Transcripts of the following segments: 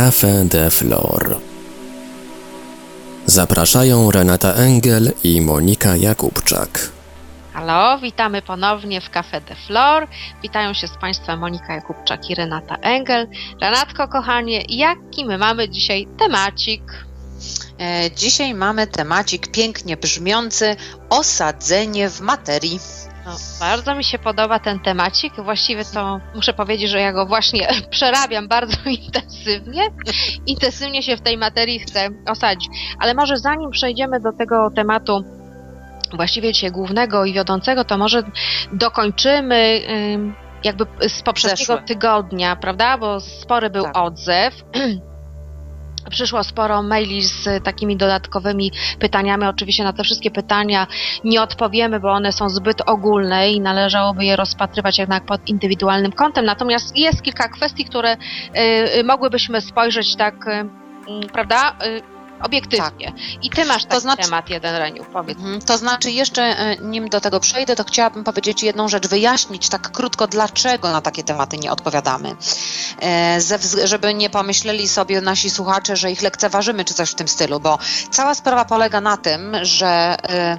Café de Flor. Zapraszają Renata Engel i Monika Jakubczak. Halo, witamy ponownie w Café de Flor. Witają się z Państwem Monika Jakubczak i Renata Engel. Renatko, kochanie, jaki my mamy dzisiaj temacik? E, Dzisiaj mamy temacik pięknie brzmiący osadzenie w materii. No, bardzo mi się podoba ten temacik. Właściwie to muszę powiedzieć, że ja go właśnie przerabiam bardzo intensywnie. Intensywnie się w tej materii chcę osadzić. Ale może zanim przejdziemy do tego tematu właściwie dzisiaj głównego i wiodącego, to może dokończymy ym, jakby z poprzedniego Zeszłe. tygodnia, prawda? Bo spory był Tak. odzew. Przyszło sporo maili z takimi dodatkowymi pytaniami. Oczywiście na te wszystkie pytania nie odpowiemy, bo one są zbyt ogólne i należałoby je rozpatrywać jednak pod indywidualnym kątem. Natomiast jest kilka kwestii, które y, y, mogłybyśmy spojrzeć tak, y, mm, prawda, obiektywnie. I ty masz taki znaczy- temat jeden, Reniu, powiedz. Mhm. To znaczy, jeszcze e, nim do tego przejdę, to chciałabym powiedzieć jedną rzecz, wyjaśnić tak krótko, dlaczego na takie tematy nie odpowiadamy. E, ze żeby nie pomyśleli sobie nasi słuchacze, że ich lekceważymy czy coś w tym stylu, bo cała sprawa polega na tym, że e,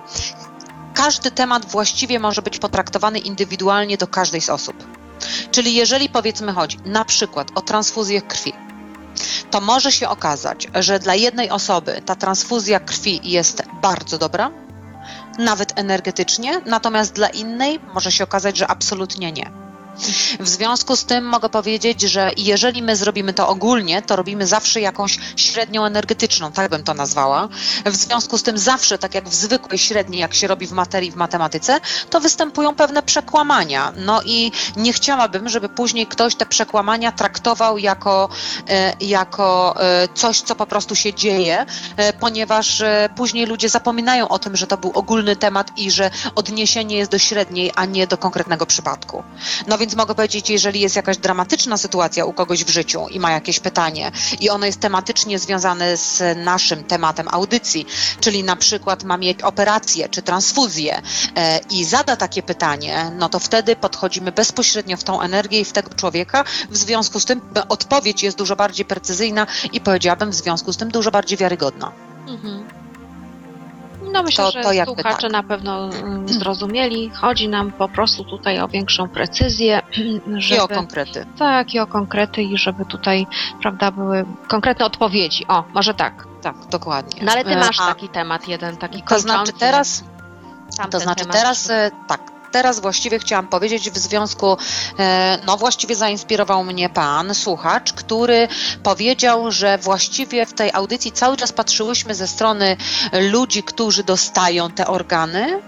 każdy temat właściwie może być potraktowany indywidualnie do każdej z osób. Czyli jeżeli powiedzmy chodzi na przykład o transfuzję krwi, to może się okazać, że dla jednej osoby ta transfuzja krwi jest bardzo dobra, nawet energetycznie, natomiast dla innej może się okazać, że absolutnie nie. W związku z tym mogę powiedzieć, że jeżeli my zrobimy to ogólnie, to robimy zawsze jakąś średnią energetyczną, tak bym to nazwała. W związku z tym zawsze, tak jak w zwykłej średniej, jak się robi w materii, w matematyce, to występują pewne przekłamania. No i nie chciałabym, żeby później ktoś te przekłamania traktował jako, e, jako e, coś, co po prostu się dzieje, e, ponieważ później ludzie zapominają o tym, że to był ogólny temat i że odniesienie jest do średniej, a nie do konkretnego przypadku. No więc mogę powiedzieć, jeżeli jest jakaś dramatyczna sytuacja u kogoś w życiu i ma jakieś pytanie i ono jest tematycznie związane z naszym tematem audycji, czyli na przykład ma mieć operację czy transfuzję e, i zada takie pytanie, no to wtedy podchodzimy bezpośrednio w tą energię i w tego człowieka. W związku z tym odpowiedź jest dużo bardziej precyzyjna i powiedziałabym w związku z tym dużo bardziej wiarygodna. Mhm. No myślę, To- że to jakby słuchacze tak. na pewno mm, zrozumieli. Chodzi nam po prostu tutaj o większą precyzję, I żeby... o konkrety. Tak, i o konkrety i żeby tutaj, prawda, były konkretne odpowiedzi. O, może tak. Tak, dokładnie. No ale ty E, masz a- taki temat jeden, taki To znaczy teraz, to znaczy temat. teraz e, tak. Teraz właściwie chciałam powiedzieć w związku, e, no właściwie zainspirował mnie pan, słuchacz, który powiedział, że właściwie w tej audycji cały czas patrzyłyśmy ze strony ludzi, którzy dostają te organy,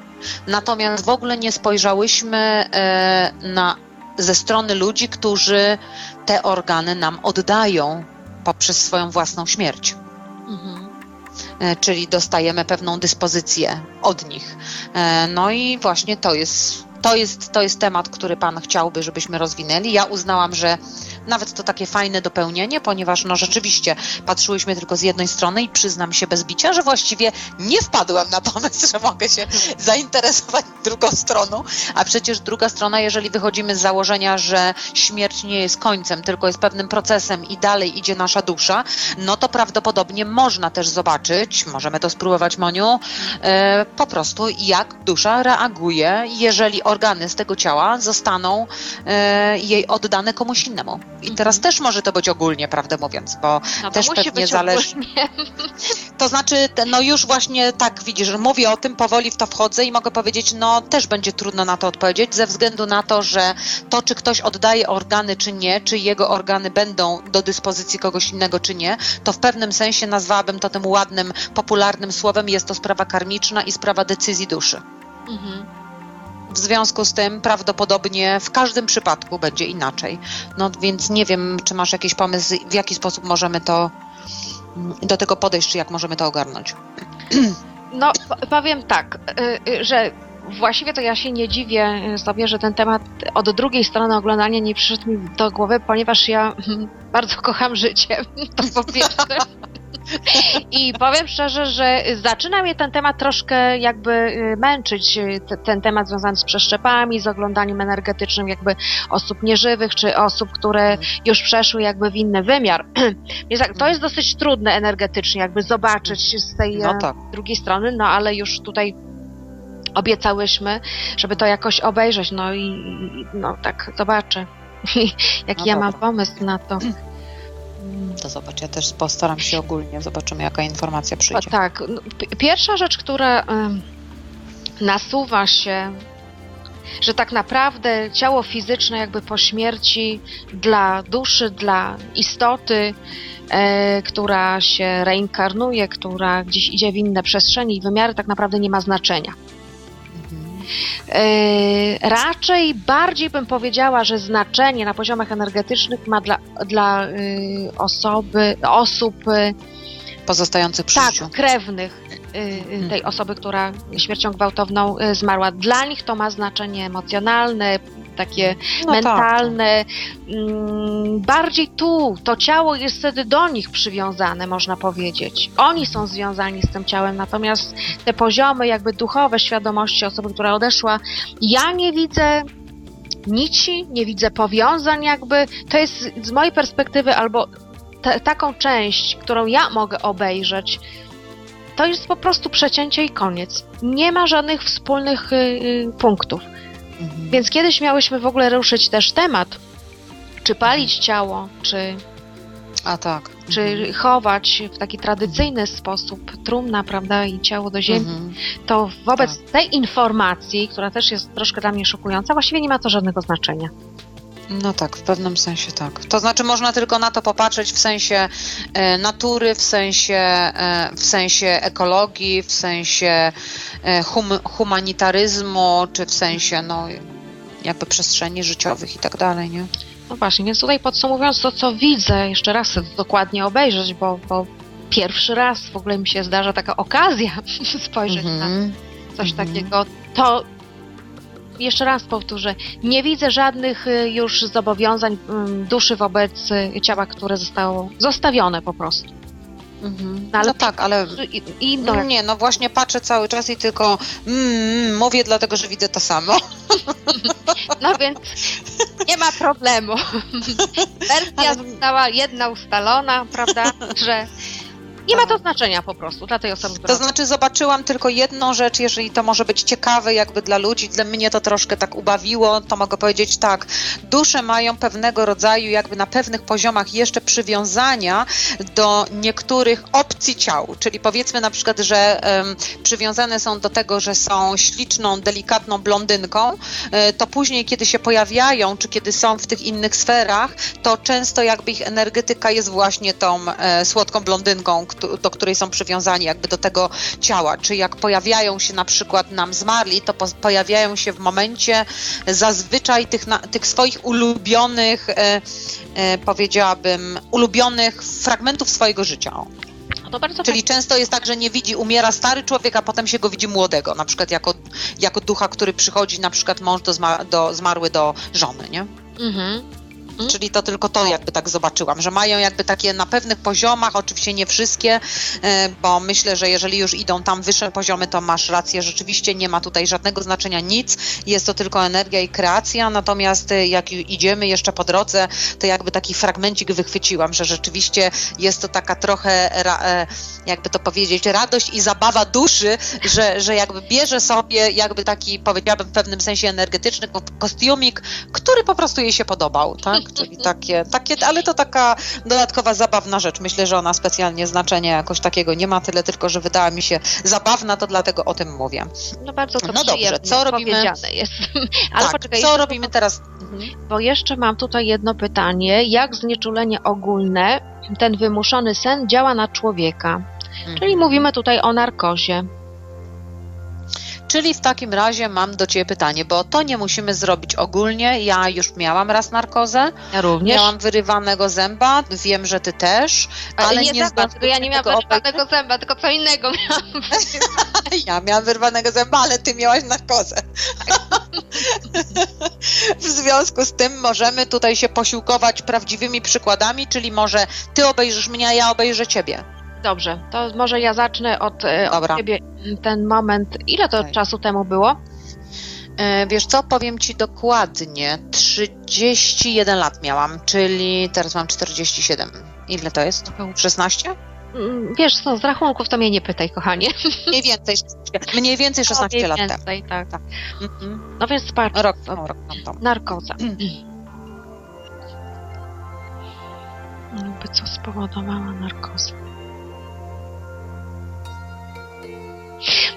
natomiast w ogóle nie spojrzałyśmy e, na, ze strony ludzi, którzy te organy nam oddają poprzez swoją własną śmierć. Mhm. E, czyli dostajemy pewną dyspozycję od nich. E, No i właśnie to jest, to jest, to jest temat, który Pan chciałby, żebyśmy rozwinęli. Ja uznałam, że nawet to takie fajne dopełnienie, ponieważ no rzeczywiście patrzyłyśmy tylko z jednej strony i przyznam się bez bicia, że właściwie nie wpadłam na pomysł, że mogę się zainteresować drugą stroną, a przecież druga strona, jeżeli wychodzimy z założenia, że śmierć nie jest końcem, tylko jest pewnym procesem i dalej idzie nasza dusza, no to prawdopodobnie można też zobaczyć, możemy to spróbować, Moniu, e, po prostu jak dusza reaguje, jeżeli organy z tego ciała zostaną e, jej oddane komuś innemu. I teraz też może to być ogólnie, prawdę mówiąc, bo No to też musi pewnie zależy. To znaczy, no już właśnie tak widzisz, że mówię o tym, powoli w to wchodzę i mogę powiedzieć, no też będzie trudno na to odpowiedzieć, ze względu na to, że to, czy ktoś oddaje organy, czy nie, czy jego organy będą do dyspozycji kogoś innego, czy nie, to w pewnym sensie nazwałabym to tym ładnym, popularnym słowem, jest to sprawa karmiczna i sprawa decyzji duszy. Mhm. W związku z tym prawdopodobnie w każdym przypadku będzie inaczej. No więc nie wiem, czy masz jakiś pomysł, w jaki sposób możemy to mm, do tego podejść, czy jak możemy to ogarnąć. No, powiem tak, y, y, że właściwie to ja się nie dziwię y, sobie, że ten temat od drugiej strony oglądania nie przyszedł mi do głowy, ponieważ ja mm, bardzo kocham życie. To po pierwsze. I powiem szczerze, że zaczyna mnie ten temat troszkę jakby y, męczyć, y, te, ten temat związany z przeszczepami, z oglądaniem energetycznym jakby osób nieżywych, czy osób, które już przeszły jakby w inny wymiar. To jest dosyć trudne energetycznie jakby zobaczyć z tej No e, tak. drugiej strony, no ale już tutaj obiecałyśmy, żeby to jakoś obejrzeć, no i no tak, zobaczę. Jaki No ja mam pomysł na to. To zobacz, ja też postaram się ogólnie, zobaczymy jaka informacja O, przyjdzie. tak. no, pi- Pierwsza rzecz, która nasuwa się, że tak naprawdę ciało fizyczne jakby po śmierci dla duszy, dla istoty, e, która się reinkarnuje, która gdzieś idzie w inne przestrzenie i wymiary, tak naprawdę nie ma znaczenia. Mhm. E, raczej bardziej bym powiedziała, że znaczenie na poziomach energetycznych ma dla, dla y, osoby, osób y, Pozostających przy tak, życiu. krewnych y, tej osoby, która śmiercią gwałtowną zmarła. Dla nich to ma znaczenie emocjonalne, takie No tak, mentalne. Mm, bardziej tu, to ciało jest wtedy do nich przywiązane, można powiedzieć. Oni są związani z tym ciałem, natomiast te poziomy jakby duchowe świadomości osoby, która odeszła, ja nie widzę nici, nie widzę powiązań jakby. To jest z mojej perspektywy albo te, taką część, którą ja mogę obejrzeć, to jest po prostu przecięcie i koniec. Nie ma żadnych wspólnych y, y, punktów. Mhm. Więc kiedyś miałyśmy w ogóle ruszyć też temat, czy palić ciało, czy, A tak. czy Mhm. chować w taki tradycyjny sposób trumna, prawda, i ciało do ziemi. Mhm. To wobec tej informacji, która też jest troszkę dla mnie szokująca, właściwie nie ma to żadnego znaczenia. No tak, w pewnym sensie tak. To znaczy można tylko na to popatrzeć w sensie e, natury, w sensie, e, w sensie ekologii, w sensie e, hum, humanitaryzmu, czy w sensie no, jakby przestrzeni życiowych i tak dalej, nie? No właśnie, więc tutaj podsumowując to, co widzę, jeszcze raz chcę dokładnie obejrzeć, bo, bo pierwszy raz w ogóle mi się zdarza taka okazja spojrzeć na Mhm. coś Mhm. takiego, to jeszcze raz powtórzę, nie widzę żadnych y, już zobowiązań ym, duszy wobec y, ciała, które zostało zostawione po prostu. Mhm. No ale- No tak, ale I, i no, nie, no właśnie patrzę cały czas i tylko mm, mówię dlatego, że widzę to samo. no więc nie ma problemu. Wersja została jedna ustalona, prawda, że nie ma to znaczenia po prostu dla tej osoby. To znaczy zobaczyłam tylko jedną rzecz, jeżeli to może być ciekawe jakby dla ludzi, dla mnie to troszkę tak ubawiło, to mogę powiedzieć tak, dusze mają pewnego rodzaju jakby na pewnych poziomach jeszcze przywiązania do niektórych opcji ciał, czyli powiedzmy na przykład, że em, przywiązane są do tego, że są śliczną, delikatną blondynką, e, to później kiedy się pojawiają, czy kiedy są w tych innych sferach, to często jakby ich energetyka jest właśnie tą e, słodką blondynką, do której są przywiązani jakby do tego ciała. Czy jak pojawiają się na przykład nam zmarli, to po, pojawiają się w momencie zazwyczaj tych, na, tych swoich ulubionych, e, e, powiedziałabym, ulubionych fragmentów swojego życia. No Czyli często jest tak, że nie widzi, umiera stary człowiek, a potem się go widzi młodego, na przykład jako, jako ducha, który przychodzi, na przykład mąż do, zma, do zmarły do żony, nie? Mhm. Mhm. Czyli to tylko to jakby tak zobaczyłam, że mają jakby takie na pewnych poziomach, oczywiście nie wszystkie, e, bo myślę, że jeżeli już idą tam wyższe poziomy, to masz rację, rzeczywiście nie ma tutaj żadnego znaczenia nic, jest to tylko energia i kreacja, natomiast e, jak idziemy jeszcze po drodze, to jakby taki fragmencik wychwyciłam, że rzeczywiście jest to taka trochę, e, jakby to powiedzieć, radość i zabawa duszy, że, że jakby bierze sobie jakby taki, powiedziałabym w pewnym sensie energetyczny ko- kostiumik, który po prostu jej się podobał, tak? Czyli takie, takie, ale to taka dodatkowa zabawna rzecz. Myślę, że ona specjalnie znaczenia jakoś takiego nie ma, tyle tylko, że wydała mi się zabawna, to dlatego o tym mówię. No bardzo to No dobrze, co robimy? jest. Ale tak, poczekaj, co robimy teraz? Mhm. bo jeszcze mam tutaj jedno pytanie. Jak znieczulenie ogólne, ten wymuszony sen działa na człowieka? Czyli Mhm. mówimy tutaj o narkozie. Czyli w takim razie mam do Ciebie pytanie, bo to nie musimy zrobić ogólnie. Ja już miałam raz narkozę, Ja również. miałam wyrywanego zęba, wiem, że Ty też, ale nie, nie zęba, tylko ja nie miałam wyrywanego zęba, tylko co innego miałam. Ja miałam wyrwanego zęba, ale ty miałaś narkozę. w związku z tym możemy tutaj się posiłkować prawdziwymi przykładami, czyli może ty obejrzysz mnie, a ja obejrzę ciebie. Dobrze, to może ja zacznę od, e, od Dobra. ciebie ten moment. Ile to Okej. czasu temu było? E, Wiesz co, powiem Ci dokładnie, 31 lat miałam, czyli teraz mam 47. Ile to jest? 16? Mm, Wiesz co, z rachunków to mnie nie pytaj, kochanie. Mniej więcej, 16 mniej więcej 16 Mniej lat temu. więcej, tak. Tak. Mhm. No więc patrz, Rok, no, rok tam. narkoza. Jakby co spowodowała narkozę?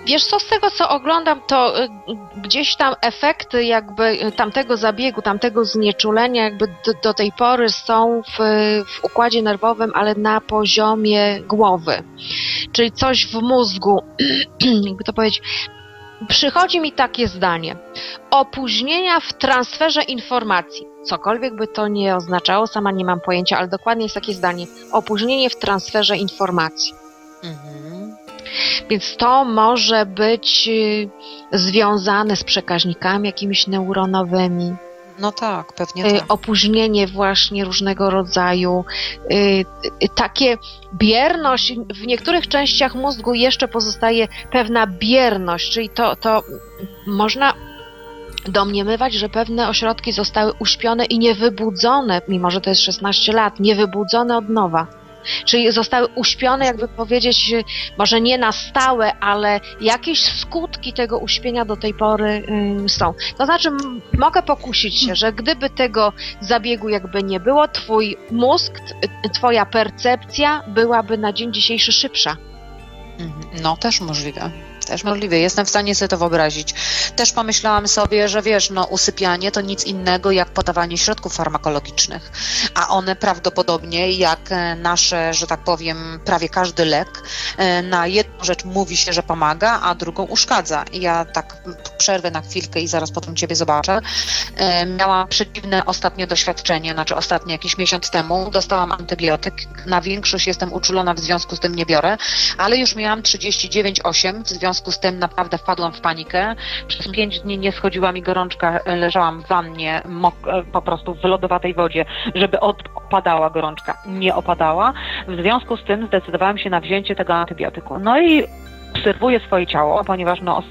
Wiesz co, z tego co oglądam, to y, gdzieś tam efekty jakby y, tamtego zabiegu, tamtego znieczulenia jakby do, do tej pory są w, w układzie nerwowym, ale na poziomie głowy. Czyli coś w mózgu, jakby to powiedzieć, przychodzi mi takie zdanie. Opóźnienia w transferze informacji. Cokolwiek by to nie oznaczało, sama nie mam pojęcia, ale dokładnie jest takie zdanie. Opóźnienie w transferze informacji. Mhm. Więc to może być y, związane z przekaźnikami jakimiś neuronowymi, No tak, pewnie y, tak. opóźnienie właśnie różnego rodzaju, y, takie bierność, w niektórych częściach mózgu jeszcze pozostaje pewna bierność, czyli to, to można domniemywać, że pewne ośrodki zostały uśpione i niewybudzone, mimo że to jest 16 lat, niewybudzone od nowa. Czyli zostały uśpione, jakby powiedzieć, może nie na stałe, ale jakieś skutki tego uśpienia do tej pory y, są. To znaczy, mogę pokusić się, że gdyby tego zabiegu jakby nie było, twój mózg, twoja percepcja byłaby na dzień dzisiejszy szybsza. Mhm. No, też możliwe. Też możliwe. Jestem w stanie sobie to wyobrazić. Też pomyślałam sobie, że wiesz, no usypianie to nic innego jak podawanie środków farmakologicznych, a one prawdopodobnie jak e, nasze, że tak powiem, prawie każdy lek, e, na jedną rzecz mówi się, że pomaga, a drugą uszkadza. Ja tak przerwę na chwilkę i zaraz potem Ciebie zobaczę. E, Miałam przeciwne ostatnie doświadczenie, znaczy ostatnie jakiś miesiąc temu dostałam antybiotyk. Na większość jestem uczulona, w związku z tym nie biorę, ale już miałam 39,8, w związku z tym naprawdę wpadłam w panikę. Przez 5 dni nie schodziła mi gorączka, e, leżałam w wannie e, po prostu w lodowatej wodzie, żeby opadała gorączka. Nie opadała. W związku z tym zdecydowałam się na wzięcie tego antybiotyku. No i obserwuję swoje ciało, ponieważ no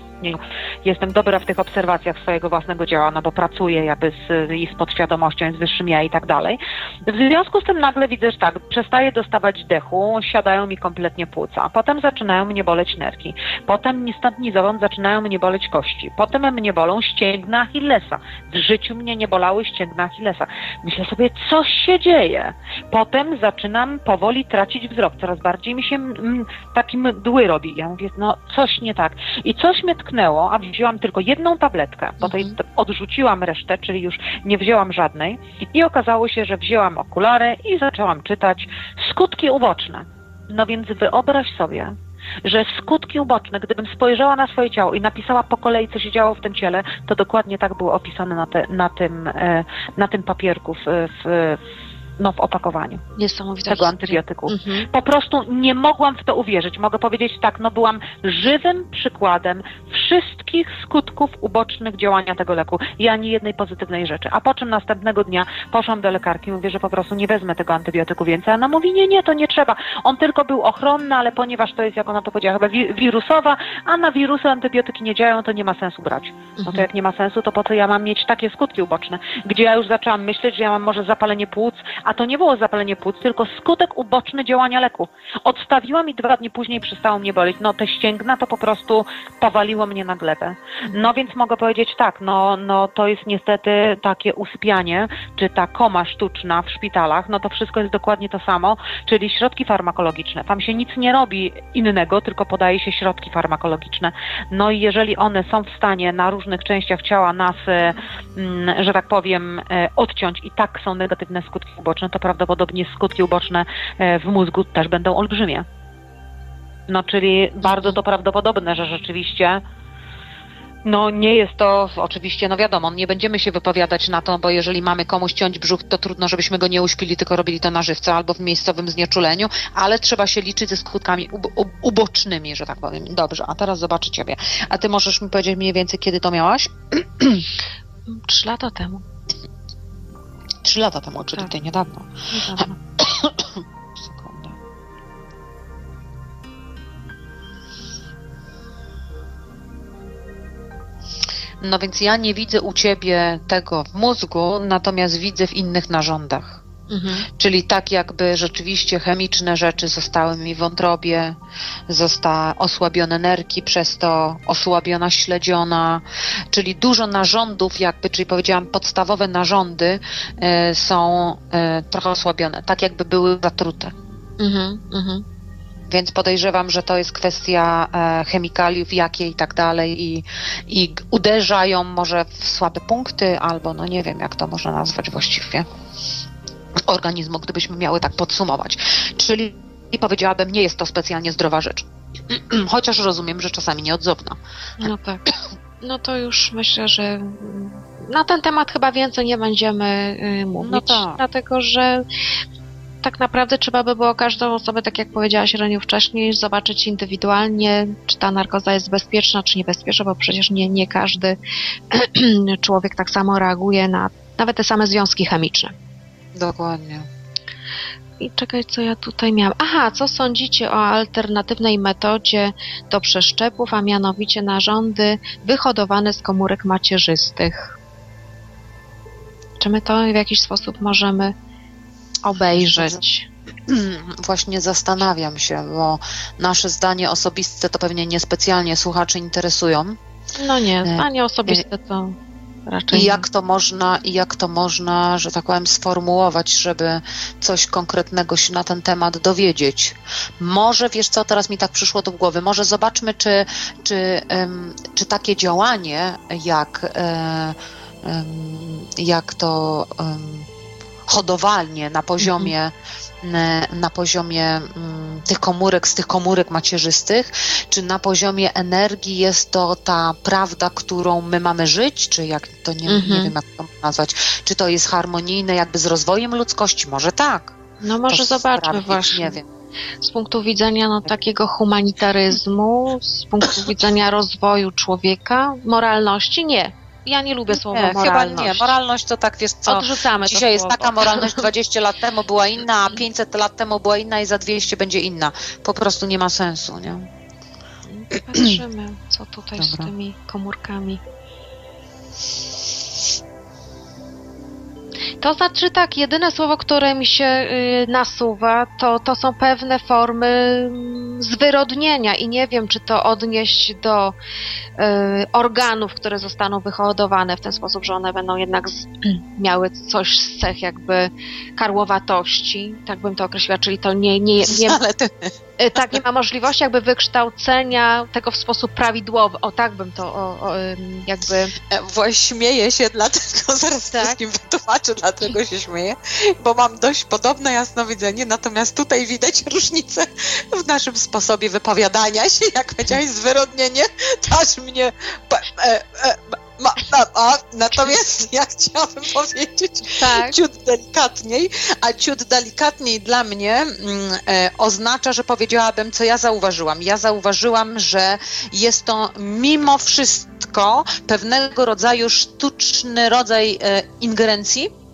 jestem dobra w tych obserwacjach swojego własnego ciała, no bo pracuję jakby z, i z podświadomością, z wyższym ja i tak dalej. W związku z tym nagle widzę, że tak, przestaję dostawać dechu, siadają mi kompletnie płuca, potem zaczynają mnie boleć nerki, potem ni stąd ni zowąd zaczynają mnie boleć kości, potem mnie bolą ścięgna Achillesa. W życiu mnie nie bolały ścięgna Achillesa. Myślę sobie, co się dzieje? Potem zaczynam powoli tracić wzrok, coraz bardziej mi się mm, taki mdły robi. Ja mówię, no coś nie tak. I coś mnie tknęło, a wzięłam tylko jedną tabletkę, bo tej Mhm. odrzuciłam resztę, czyli już nie wzięłam żadnej. I okazało się, że wzięłam okulary i zaczęłam czytać skutki uboczne. No więc wyobraź sobie, że skutki uboczne, gdybym spojrzała na swoje ciało i napisała po kolei, co się działo w tym ciele, to dokładnie tak było opisane na, te, na, tym, e, na tym papierku w, w, no, w opakowaniu Niesamowite. tego antybiotyku. Mhm. Po prostu nie mogłam w to uwierzyć. Mogę powiedzieć tak, no byłam żywym przykładem wszystkich skutków ubocznych działania tego leku i ani jednej pozytywnej rzeczy. A po czym następnego dnia poszłam do lekarki i mówię, że po prostu nie wezmę tego antybiotyku więcej. A ona mówi, nie, nie, to nie trzeba. On tylko był ochronny, ale ponieważ to jest, jak ona to powiedziała, chyba wi- wirusowa, a na wirusy antybiotyki nie działają, to nie ma sensu brać. No to Mhm. jak nie ma sensu, to po co ja mam mieć takie skutki uboczne? Gdzie ja już zaczęłam myśleć, że ja mam może zapalenie płuc, a to nie było zapalenie płuc, tylko skutek uboczny działania leku. Odstawiłam i dwa dni później przestało mnie boleć. No te ścięgna to po prostu powaliło mnie na glebę. No więc mogę powiedzieć tak, no, no to jest niestety takie usypianie, czy ta koma sztuczna w szpitalach, no to wszystko jest dokładnie to samo, czyli środki farmakologiczne. Tam się nic nie robi innego, tylko podaje się środki farmakologiczne. No i jeżeli one są w stanie na różnych częściach ciała nas, e, mm, że tak powiem, e, odciąć i tak są negatywne skutki uboczne, to prawdopodobnie skutki uboczne e, w mózgu też będą olbrzymie. No czyli bardzo to prawdopodobne, że rzeczywiście no nie jest to oczywiście, no wiadomo, nie będziemy się wypowiadać na to, bo jeżeli mamy komuś ciąć brzuch, to trudno, żebyśmy go nie uśpili, tylko robili to na żywca albo w miejscowym znieczuleniu, ale trzeba się liczyć ze skutkami ub- ub- ubocznymi, że tak powiem. Dobrze, a teraz zobaczę Ciebie. A Ty możesz mi powiedzieć mniej więcej, kiedy to miałaś? Trzy lata temu trzy lata temu, czyli tak. niedawno. niedawno. No więc ja nie widzę u ciebie tego w mózgu, natomiast widzę w innych narządach. Mhm. Czyli tak jakby rzeczywiście chemiczne rzeczy zostały mi w wątrobie, została osłabione nerki, przez to osłabiona śledziona, czyli dużo narządów jakby, czyli powiedziałam podstawowe narządy e, są e, trochę osłabione, tak jakby były zatrute. Mhm. Mhm. Więc podejrzewam, że to jest kwestia e, chemikaliów, jakie i tak dalej i, i uderzają może w słabe punkty albo no nie wiem, jak to można nazwać właściwie organizmu, gdybyśmy miały tak podsumować. Czyli powiedziałabym, nie jest to specjalnie zdrowa rzecz. Chociaż rozumiem, że czasami nieodzowna. No tak. No to już myślę, że na ten temat chyba więcej nie będziemy y, mówić, No tak. dlatego że tak naprawdę trzeba by było każdą osobę, tak jak powiedziałaś Reniu wcześniej, zobaczyć indywidualnie, czy ta narkoza jest bezpieczna, czy niebezpieczna, bo przecież nie, nie każdy człowiek tak samo reaguje na nawet te same związki chemiczne. Dokładnie. I czekaj, co ja tutaj miałam. Aha, co sądzicie o alternatywnej metodzie do przeszczepów, a mianowicie narządy wyhodowane z komórek macierzystych? Czy my to w jakiś sposób możemy obejrzeć? Właśnie zastanawiam się, bo nasze zdanie osobiste to pewnie niespecjalnie słuchaczy interesują. No nie, Nie. zdanie osobiste to raczej I jak to można, i jak to można, że tak powiem, sformułować, żeby coś konkretnego się na ten temat dowiedzieć. Może, wiesz co, teraz mi tak przyszło do głowy, może zobaczmy, czy, czy, em, czy takie działanie, jak, em, jak to em, hodowalnie na poziomie Mhm. na, poziomie mm, tych komórek, z tych komórek macierzystych, czy na poziomie energii jest to ta prawda, którą my mamy żyć, czy jak to nie, nie Mhm. wiem jak to nazwać, czy to jest harmonijne jakby z rozwojem ludzkości? Może tak. No może To zobaczmy sprawdzić, właśnie. Nie wiem. Z punktu widzenia no, takiego humanitaryzmu, z punktu widzenia rozwoju człowieka, moralności nie. Ja nie lubię słowa Nie, chyba moralność. nie. Moralność to tak, wiesz co, Odrzucamy dzisiaj jest słowo. taka moralność, 20 lat temu była inna, a 500 lat temu była inna i za 200 będzie inna. Po prostu nie ma sensu, nie? Patrzymy, co tutaj z Dobra. tymi komórkami. To znaczy tak, jedyne słowo, które mi się y, nasuwa, to, to są pewne formy mm, zwyrodnienia i nie wiem, czy to odnieść do y, organów, które zostaną wyhodowane w ten sposób, że one będą jednak z, miały coś z cech jakby karłowatości, tak bym to określiła, czyli to nie, nie, nie, Ale ty, Y, tak, nie ma możliwości jakby wykształcenia tego w sposób prawidłowy. O, tak bym to o, o, jakby... E, Właśnie śmieję się, dlatego zaraz Tak. wszystkim wytłumaczę, dlaczego się śmieję, bo mam dość podobne jasnowidzenie, natomiast tutaj widać różnicę w naszym sposobie wypowiadania się, jak powiedziałeś, zwyrodnienie, to aż mnie... E, e, ma, ma, a, natomiast ja chciałabym powiedzieć Tak. ciut delikatniej, a ciut delikatniej dla mnie mm, e, oznacza, że powiedziałabym, co ja zauważyłam. Ja zauważyłam, że jest to mimo wszystko pewnego rodzaju sztuczny rodzaj e, ingerencji.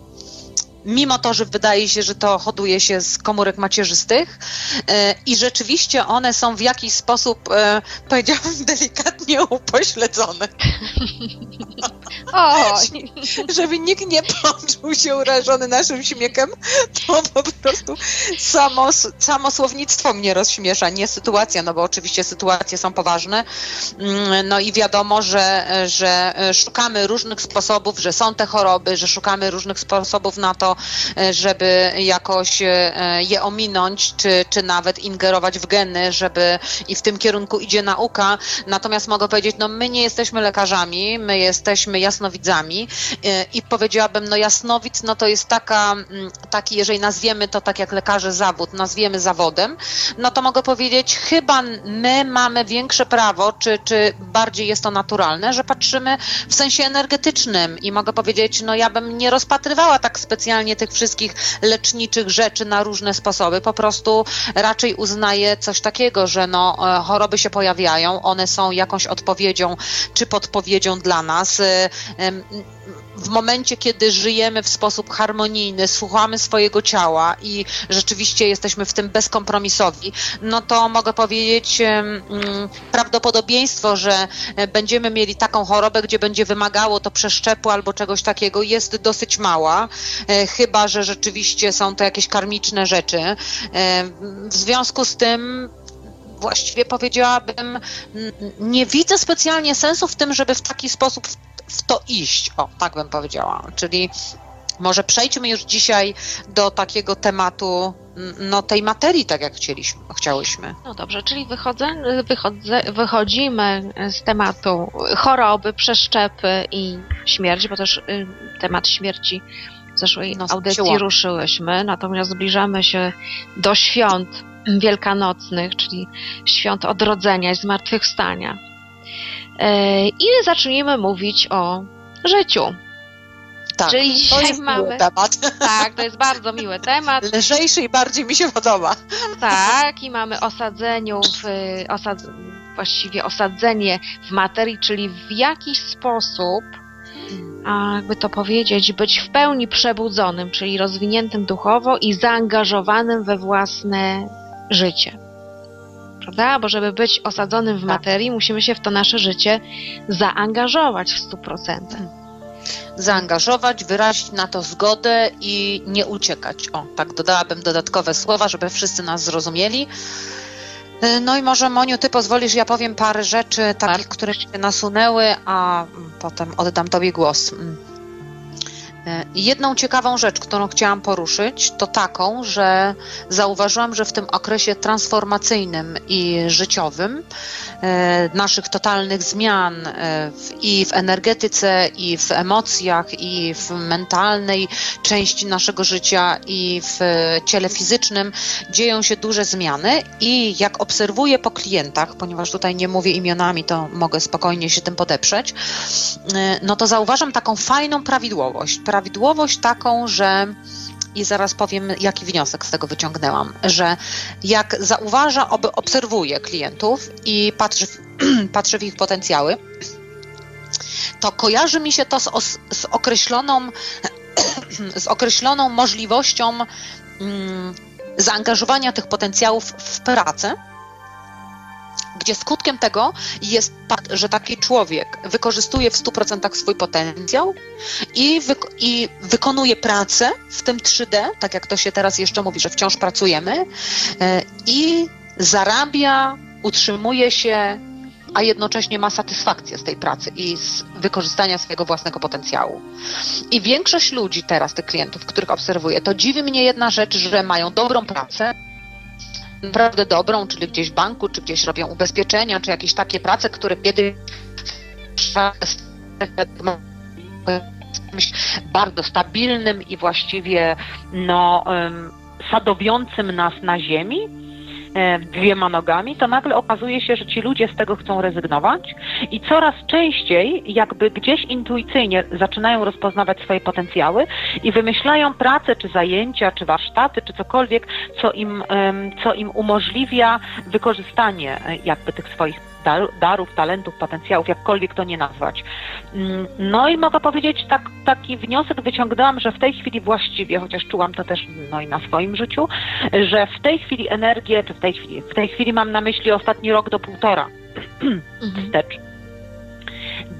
Mimo to, że wydaje się, że to hoduje się z komórek macierzystych e, i rzeczywiście one są w jakiś sposób, e, powiedziałabym delikatnie upośledzone. O, żeby nikt nie poczuł się urażony naszym śmiechem, to po prostu samo, samo słownictwo mnie rozśmiesza, nie sytuacja, no bo oczywiście sytuacje są poważne, Mm, no i wiadomo, że, że szukamy różnych sposobów, że są te choroby, że szukamy różnych sposobów na to, żeby jakoś e, je ominąć, czy, czy nawet ingerować w geny, żeby i w tym kierunku idzie nauka, natomiast mogę powiedzieć, no my nie jesteśmy lekarzami, my jesteśmy jasnowidzami e, i powiedziałabym, no jasnowic, no to jest taka, mm, taki, jeżeli nazwiemy to tak jak lekarze zawód, nazwiemy zawodem, no to mogę powiedzieć, chyba my mamy większe prawo, czy, czy bardziej jest to naturalne, że patrzymy w sensie energetycznym. I mogę powiedzieć, no ja bym nie rozpatrywała tak specjalnie tych wszystkich leczniczych rzeczy na różne sposoby, po prostu raczej uznaję coś takiego, że no e, choroby się pojawiają, one są jakąś odpowiedzią czy podpowiedzią dla nas. W momencie, kiedy żyjemy w sposób harmonijny, słuchamy swojego ciała i rzeczywiście jesteśmy w tym bezkompromisowi, no to mogę powiedzieć, mm, prawdopodobieństwo, że e, będziemy mieli taką chorobę, gdzie będzie wymagało to przeszczepu albo czegoś takiego, jest dosyć mała, e, chyba że rzeczywiście są to jakieś karmiczne rzeczy. E, W związku z tym właściwie powiedziałabym, nie widzę specjalnie sensu w tym, żeby w taki sposób w, to iść. O, tak bym powiedziała. Czyli może przejdźmy już dzisiaj do takiego tematu, no tej materii, tak jak chcieliśmy, chciałyśmy. No dobrze, czyli wychodzę, wychodzę, wychodzimy z tematu choroby, przeszczepy i śmierci, bo też y, temat śmierci w zeszłej No, audycji siła. ruszyłyśmy, natomiast zbliżamy się do świąt wielkanocnych, czyli świąt odrodzenia i zmartwychwstania. E, I zacznijmy mówić o życiu. Tak, Czyli to dzisiaj jest mamy. miły temat. Tak, to jest bardzo miły temat. Lżejszy i bardziej mi się podoba. Tak, i mamy osadzeniu w, osad, właściwie osadzenie w materii, czyli w jakiś sposób, jakby to powiedzieć, być w pełni przebudzonym, czyli rozwiniętym duchowo i zaangażowanym we własne życie. Prawda? Bo żeby być osadzonym w Tak. materii, musimy się w to nasze życie zaangażować w 100%. zaangażować, wyrazić na to zgodę i nie uciekać. O, tak dodałabym dodatkowe słowa, żeby wszyscy nas zrozumieli. No i może Moniu, ty pozwolisz, ja powiem parę rzeczy takich, które się nasunęły, a mm, potem oddam tobie głos. Jedną ciekawą rzecz, którą chciałam poruszyć, to taką, że zauważyłam, że w tym okresie transformacyjnym i życiowym e, naszych totalnych zmian e, i w energetyce, i w emocjach, i w mentalnej części naszego życia, i w ciele fizycznym dzieją się duże zmiany. I jak obserwuję po klientach, ponieważ tutaj nie mówię imionami, to mogę spokojnie się tym podeprzeć, e, no to zauważam taką fajną prawidłowość. Prawidłowość taką, że i zaraz powiem, jaki wniosek z tego wyciągnęłam, że jak zauważa, oby obserwuję klientów i patrzę w, patrzę w ich potencjały, to kojarzy mi się to z, z określoną z określoną możliwością mm, zaangażowania tych potencjałów w pracę, gdzie skutkiem tego jest, tak, że taki człowiek wykorzystuje w 100% swój potencjał i, wyk- i wykonuje pracę w tym 3D, tak jak to się teraz jeszcze mówi, że wciąż pracujemy, e, i zarabia, utrzymuje się, a jednocześnie ma satysfakcję z tej pracy i z wykorzystania swojego własnego potencjału. I większość ludzi teraz, tych klientów, których obserwuję, to dziwi mnie jedna rzecz, że mają dobrą pracę, naprawdę dobrą, czyli gdzieś w banku, czy gdzieś robią ubezpieczenia, czy jakieś takie prace, które kiedyś bardzo stabilnym i właściwie no, sadowiącym nas na ziemi dwiema nogami, to nagle okazuje się, że ci ludzie z tego chcą rezygnować i coraz częściej jakby gdzieś intuicyjnie zaczynają rozpoznawać swoje potencjały i wymyślają pracę, czy zajęcia, czy warsztaty, czy cokolwiek, co im, co im umożliwia wykorzystanie e, jakby tych swoich darów, talentów, potencjałów, jakkolwiek to nie nazwać. Mm, No i mogę powiedzieć, tak, taki wniosek wyciągnęłam, że w tej chwili właściwie, chociaż czułam to też no i na swoim życiu, że w tej chwili energię, czy w tej chwili, w tej chwili mam na myśli ostatni rok do półtora Mhm. wstecz,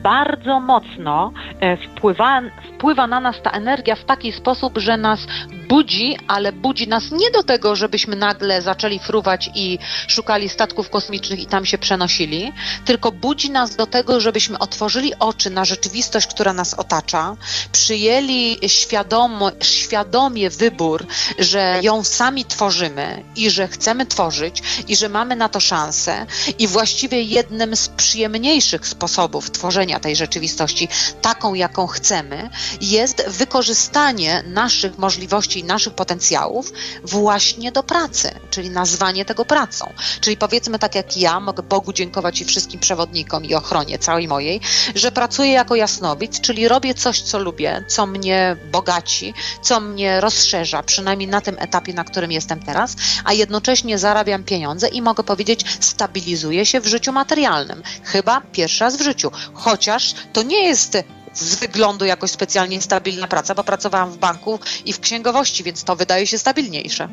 bardzo mocno e, wpływa, wpływa na nas ta energia w taki sposób, że nas budzi, ale budzi nas nie do tego, żebyśmy nagle zaczęli fruwać i szukali statków kosmicznych i tam się przenosili, tylko budzi nas do tego, żebyśmy otworzyli oczy na rzeczywistość, która nas otacza, przyjęli świadomo, świadomie wybór, że ją sami tworzymy i że chcemy tworzyć i że mamy na to szansę i właściwie jednym z przyjemniejszych sposobów tworzenia tej rzeczywistości, taką jaką chcemy, jest wykorzystanie naszych możliwości i naszych potencjałów właśnie do pracy, czyli nazwanie tego pracą. Czyli powiedzmy tak jak ja, mogę Bogu dziękować i wszystkim przewodnikom i ochronie całej mojej, że pracuję jako jasnowic, czyli robię coś, co lubię, co mnie bogaci, co mnie rozszerza, przynajmniej na tym etapie, na którym jestem teraz, a jednocześnie zarabiam pieniądze i mogę powiedzieć, stabilizuję się w życiu materialnym. Chyba pierwszy raz w życiu. Chociaż to nie jest z wyglądu jakoś specjalnie stabilna praca, bo pracowałam w banku i w księgowości, więc to wydaje się stabilniejsze.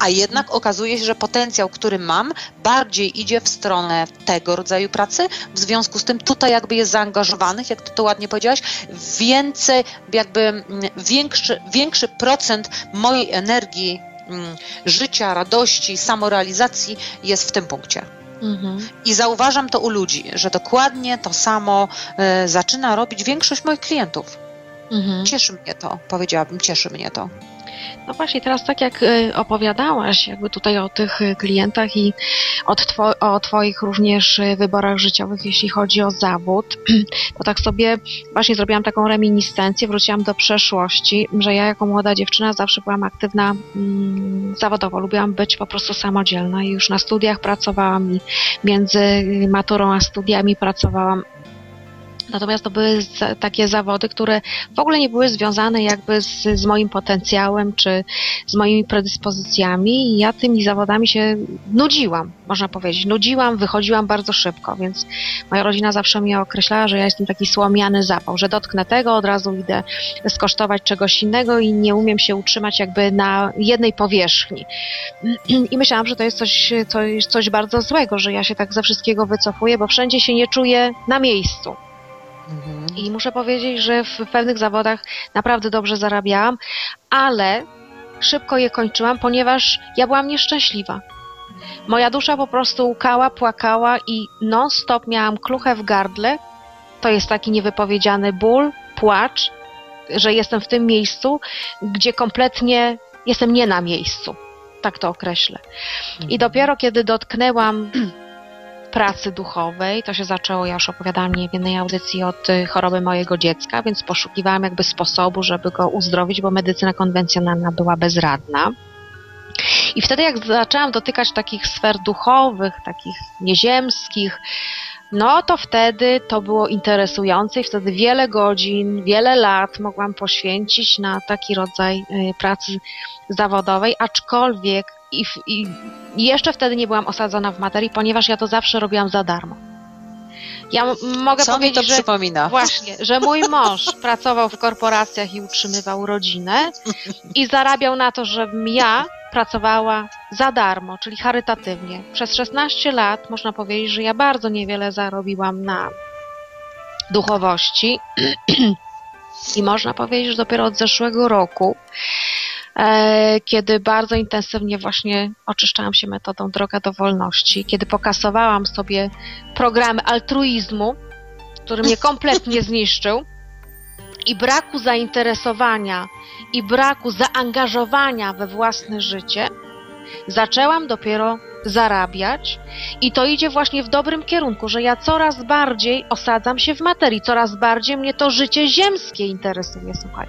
A jednak okazuje się, że potencjał, który mam, bardziej idzie w stronę tego rodzaju pracy. W związku z tym tutaj jakby jest zaangażowanych, jak ty to ładnie powiedziałaś, więcej, jakby mm, większy, większy procent mojej energii, mm, życia, radości, samorealizacji jest w tym punkcie. Mhm. I zauważam to u ludzi, że dokładnie to samo y, zaczyna robić większość moich klientów. Mhm. Cieszy mnie to, powiedziałabym, cieszy mnie to. No właśnie, teraz tak jak y, opowiadałaś jakby tutaj o tych y, klientach i o Twoich również y, wyborach życiowych, jeśli chodzi o zawód, to tak sobie właśnie zrobiłam taką reminiscencję, wróciłam do przeszłości, że ja jako młoda dziewczyna zawsze byłam aktywna mm, zawodowo, lubiłam być po prostu samodzielna i już na studiach pracowałam i między maturą a studiami pracowałam Natomiast to były z, takie zawody, które w ogóle nie były związane jakby z, z moim potencjałem czy z moimi predyspozycjami i ja tymi zawodami się nudziłam, można powiedzieć. Nudziłam, wychodziłam bardzo szybko, więc moja rodzina zawsze mnie określała, że ja jestem taki słomiany zapał, że dotknę tego, od razu idę skosztować czegoś innego i nie umiem się utrzymać jakby na jednej powierzchni. I myślałam, że to jest coś, coś, coś bardzo złego, że ja się tak ze wszystkiego wycofuję, bo wszędzie się nie czuję na miejscu. I muszę powiedzieć, że w pewnych zawodach naprawdę dobrze zarabiałam, ale szybko je kończyłam, ponieważ ja byłam nieszczęśliwa. Moja dusza po prostu łkała, płakała i non-stop miałam kluchę w gardle. To jest taki niewypowiedziany ból, płacz, że jestem w tym miejscu, gdzie kompletnie jestem nie na miejscu. Tak to określę. I dopiero kiedy dotknęłam pracy duchowej. To się zaczęło, ja już opowiadałam nie w jednej audycji od y, choroby mojego dziecka, więc poszukiwałam jakby sposobu, żeby go uzdrowić, bo medycyna konwencjonalna była bezradna. I wtedy jak zaczęłam dotykać takich sfer duchowych, takich nieziemskich, no to wtedy to było interesujące i wtedy wiele godzin, wiele lat mogłam poświęcić na taki rodzaj y, pracy zawodowej, aczkolwiek i, i jeszcze wtedy nie byłam osadzona w materii, ponieważ ja to zawsze robiłam za darmo. Ja mogę Co powiedzieć, mi to że przypomina? właśnie, że mój mąż pracował w korporacjach i utrzymywał rodzinę i zarabiał na to, żebym ja pracowała za darmo, czyli charytatywnie. Przez 16 lat można powiedzieć, że ja bardzo niewiele zarobiłam na duchowości i można powiedzieć, że dopiero od zeszłego roku kiedy bardzo intensywnie właśnie oczyszczałam się metodą Droga do Wolności, kiedy pokasowałam sobie programy altruizmu, który mnie kompletnie zniszczył i braku zainteresowania i braku zaangażowania we własne życie, zaczęłam dopiero zarabiać i to idzie właśnie w dobrym kierunku, że ja coraz bardziej osadzam się w materii, coraz bardziej mnie to życie ziemskie interesuje, słuchaj.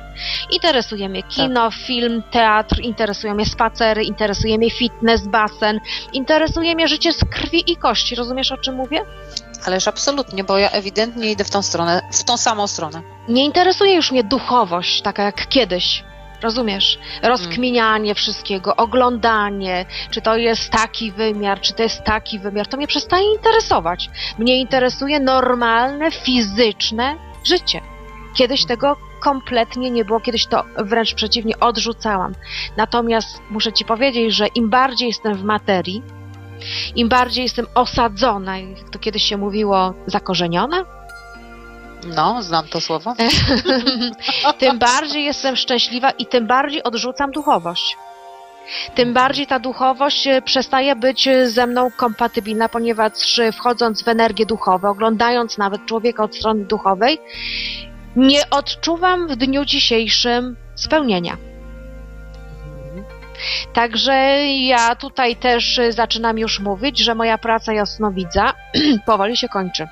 Interesuje mnie kino, tak. film, teatr, interesują mnie spacery, interesuje mnie fitness, basen, interesuje mnie życie z krwi i kości, rozumiesz o czym mówię? Ależ absolutnie, bo ja ewidentnie idę w tą stronę, w tą samą stronę. Nie interesuje już mnie duchowość, taka jak kiedyś. Rozumiesz? Rozkminianie wszystkiego, oglądanie, czy to jest taki wymiar, czy to jest taki wymiar, to mnie przestaje interesować. Mnie interesuje normalne, fizyczne życie. Kiedyś tego kompletnie nie było, kiedyś to wręcz przeciwnie odrzucałam. Natomiast muszę Ci powiedzieć, że im bardziej jestem w materii, im bardziej jestem osadzona, jak to kiedyś się mówiło, zakorzeniona, no, znam to słowo. tym bardziej jestem szczęśliwa i tym bardziej odrzucam duchowość. Tym bardziej ta duchowość e, przestaje być e, ze mną kompatybilna, ponieważ e, wchodząc w energię duchowe, oglądając nawet człowieka od strony duchowej, nie odczuwam w dniu dzisiejszym spełnienia. Także ja tutaj też zaczynam już mówić, że moja praca jasnowidza powoli się kończy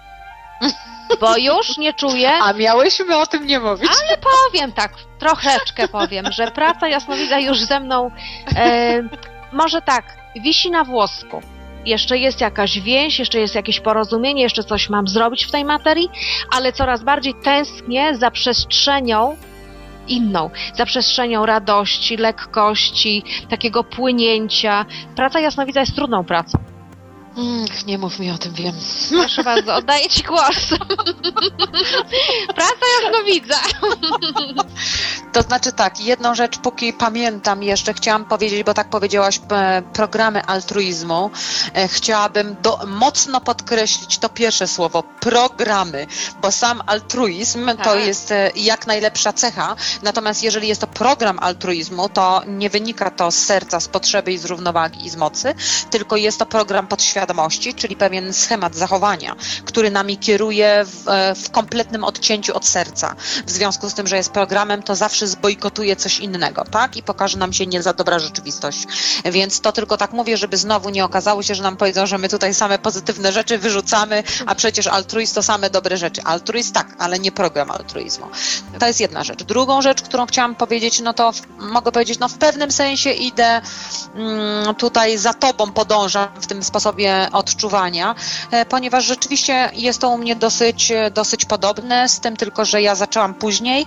bo już nie czuję. A miałyśmy o tym nie mówić. Ale powiem tak, troszeczkę powiem, że praca jasnowidza już ze mną, e, może tak, wisi na włosku. Jeszcze jest jakaś więź, jeszcze jest jakieś porozumienie, jeszcze coś mam zrobić w tej materii, ale coraz bardziej tęsknię za przestrzenią inną, za przestrzenią radości, lekkości, takiego płynięcia. Praca jasnowidza jest trudną pracą Mm, nie mów mi o tym, wiem. Proszę bardzo, oddaję Ci głos. Praca już go widzę. To znaczy tak, jedną rzecz, póki pamiętam jeszcze, chciałam powiedzieć, bo tak powiedziałaś, e, programy altruizmu. E, chciałabym do, mocno podkreślić to pierwsze słowo, programy, bo sam altruizm to Tak. jest e, jak najlepsza cecha, natomiast jeżeli jest to program altruizmu, to nie wynika to z serca, z potrzeby i z równowagi i z mocy, tylko jest to program podświadomości, czyli pewien schemat zachowania, który nami kieruje w, e, w kompletnym odcięciu od serca. W związku z tym, że jest programem, to zawsze zbojkotuje coś innego, tak? I pokaże nam się nie za dobra rzeczywistość. Więc to tylko tak mówię, żeby znowu nie okazało się, że nam powiedzą, że my tutaj same pozytywne rzeczy wyrzucamy, a przecież altruizm to same dobre rzeczy. Altruizm tak, ale nie program altruizmu. To jest jedna rzecz. Drugą rzecz, którą chciałam powiedzieć, no to w, mogę powiedzieć, no w pewnym sensie idę mm, tutaj za tobą, podążam w tym sposobie odczuwania, e, ponieważ rzeczywiście jest to u mnie dosyć, e, dosyć podobne, z tym tylko, że ja zaczęłam później,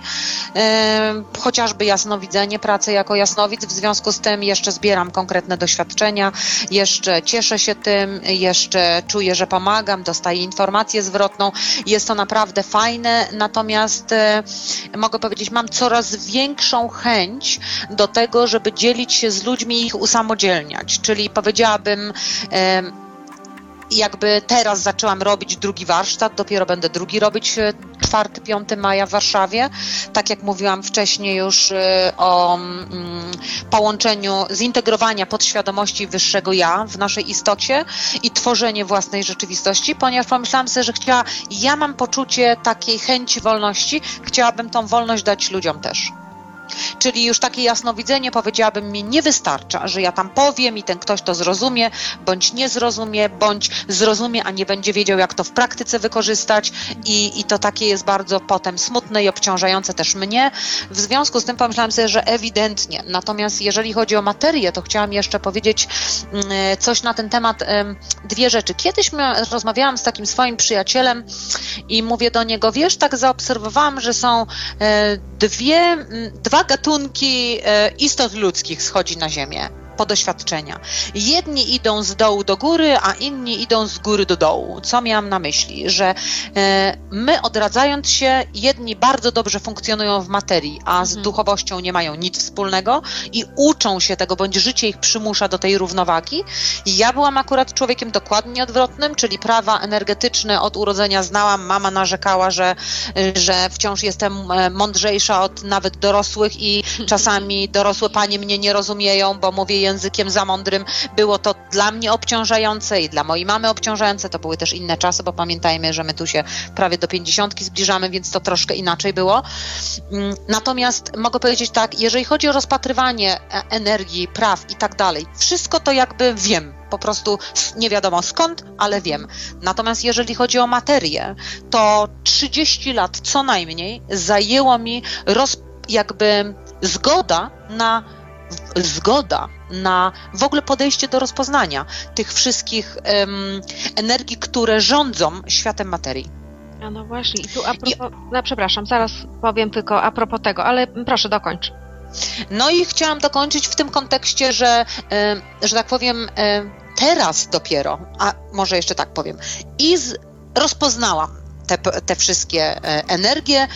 e, chociażby jasnowidzenie, pracę jako jasnowic, w związku z tym jeszcze zbieram konkretne doświadczenia, jeszcze cieszę się tym, jeszcze czuję, że pomagam, dostaję informację zwrotną, jest to naprawdę fajne, natomiast mogę powiedzieć, mam coraz większą chęć do tego, żeby dzielić się z ludźmi i ich usamodzielniać, czyli powiedziałabym, jakby teraz zaczęłam robić drugi warsztat, dopiero będę drugi robić 4-5 maja w Warszawie. Tak jak mówiłam wcześniej już e, o mm, połączeniu zintegrowania podświadomości wyższego ja w naszej istocie i tworzenie własnej rzeczywistości, ponieważ pomyślałam sobie, że chciała, ja mam poczucie takiej chęci wolności, chciałabym tą wolność dać ludziom też. Czyli już takie jasnowidzenie, powiedziałabym, mi nie wystarcza, że ja tam powiem i ten ktoś to zrozumie, bądź nie zrozumie, bądź zrozumie, a nie będzie wiedział, jak to w praktyce wykorzystać i, i to takie jest bardzo potem smutne i obciążające też mnie. W związku z tym pomyślałam sobie, że ewidentnie. Natomiast jeżeli chodzi o materię, to chciałam jeszcze powiedzieć mm, coś na ten temat, em, dwie rzeczy. Kiedyś rozmawiałam z takim swoim przyjacielem i mówię do niego, wiesz, tak zaobserwowałam, że są e, dwie, m, dwa gatunki e, istot ludzkich schodzi na Ziemię po doświadczenia. Jedni idą z dołu do góry, a inni idą z góry do dołu. Co miałam na myśli? Że e, my odradzając się, jedni bardzo dobrze funkcjonują w materii, a z Mhm. duchowością nie mają nic wspólnego i uczą się tego, bądź życie ich przymusza do tej równowagi. Ja byłam akurat człowiekiem dokładnie odwrotnym, czyli prawa energetyczne od urodzenia znałam. Mama narzekała, że, że wciąż jestem e, mądrzejsza od nawet dorosłych i czasami dorosłe panie mnie nie rozumieją, bo mówię językiem za mądrym. Było to dla mnie obciążające i dla mojej mamy obciążające. To były też inne czasy, bo pamiętajmy, że my tu się prawie do pięćdziesiątki zbliżamy, więc to troszkę inaczej było. Mm, Natomiast mogę powiedzieć tak, jeżeli chodzi o rozpatrywanie e, energii, praw i tak dalej, wszystko to jakby wiem. Po prostu nie wiadomo skąd, ale wiem. Natomiast jeżeli chodzi o materię, to 30 lat co najmniej zajęło mi roz, jakby zgoda na zgoda na w ogóle podejście do rozpoznania tych wszystkich em, energii, które rządzą światem materii. A no właśnie, i tu a propos, no przepraszam, zaraz powiem tylko a propos tego, ale proszę dokończ. No i chciałam dokończyć w tym kontekście, że, em, że tak powiem, em, teraz dopiero, a może jeszcze tak powiem, i z, rozpoznałam te, te wszystkie e, energie,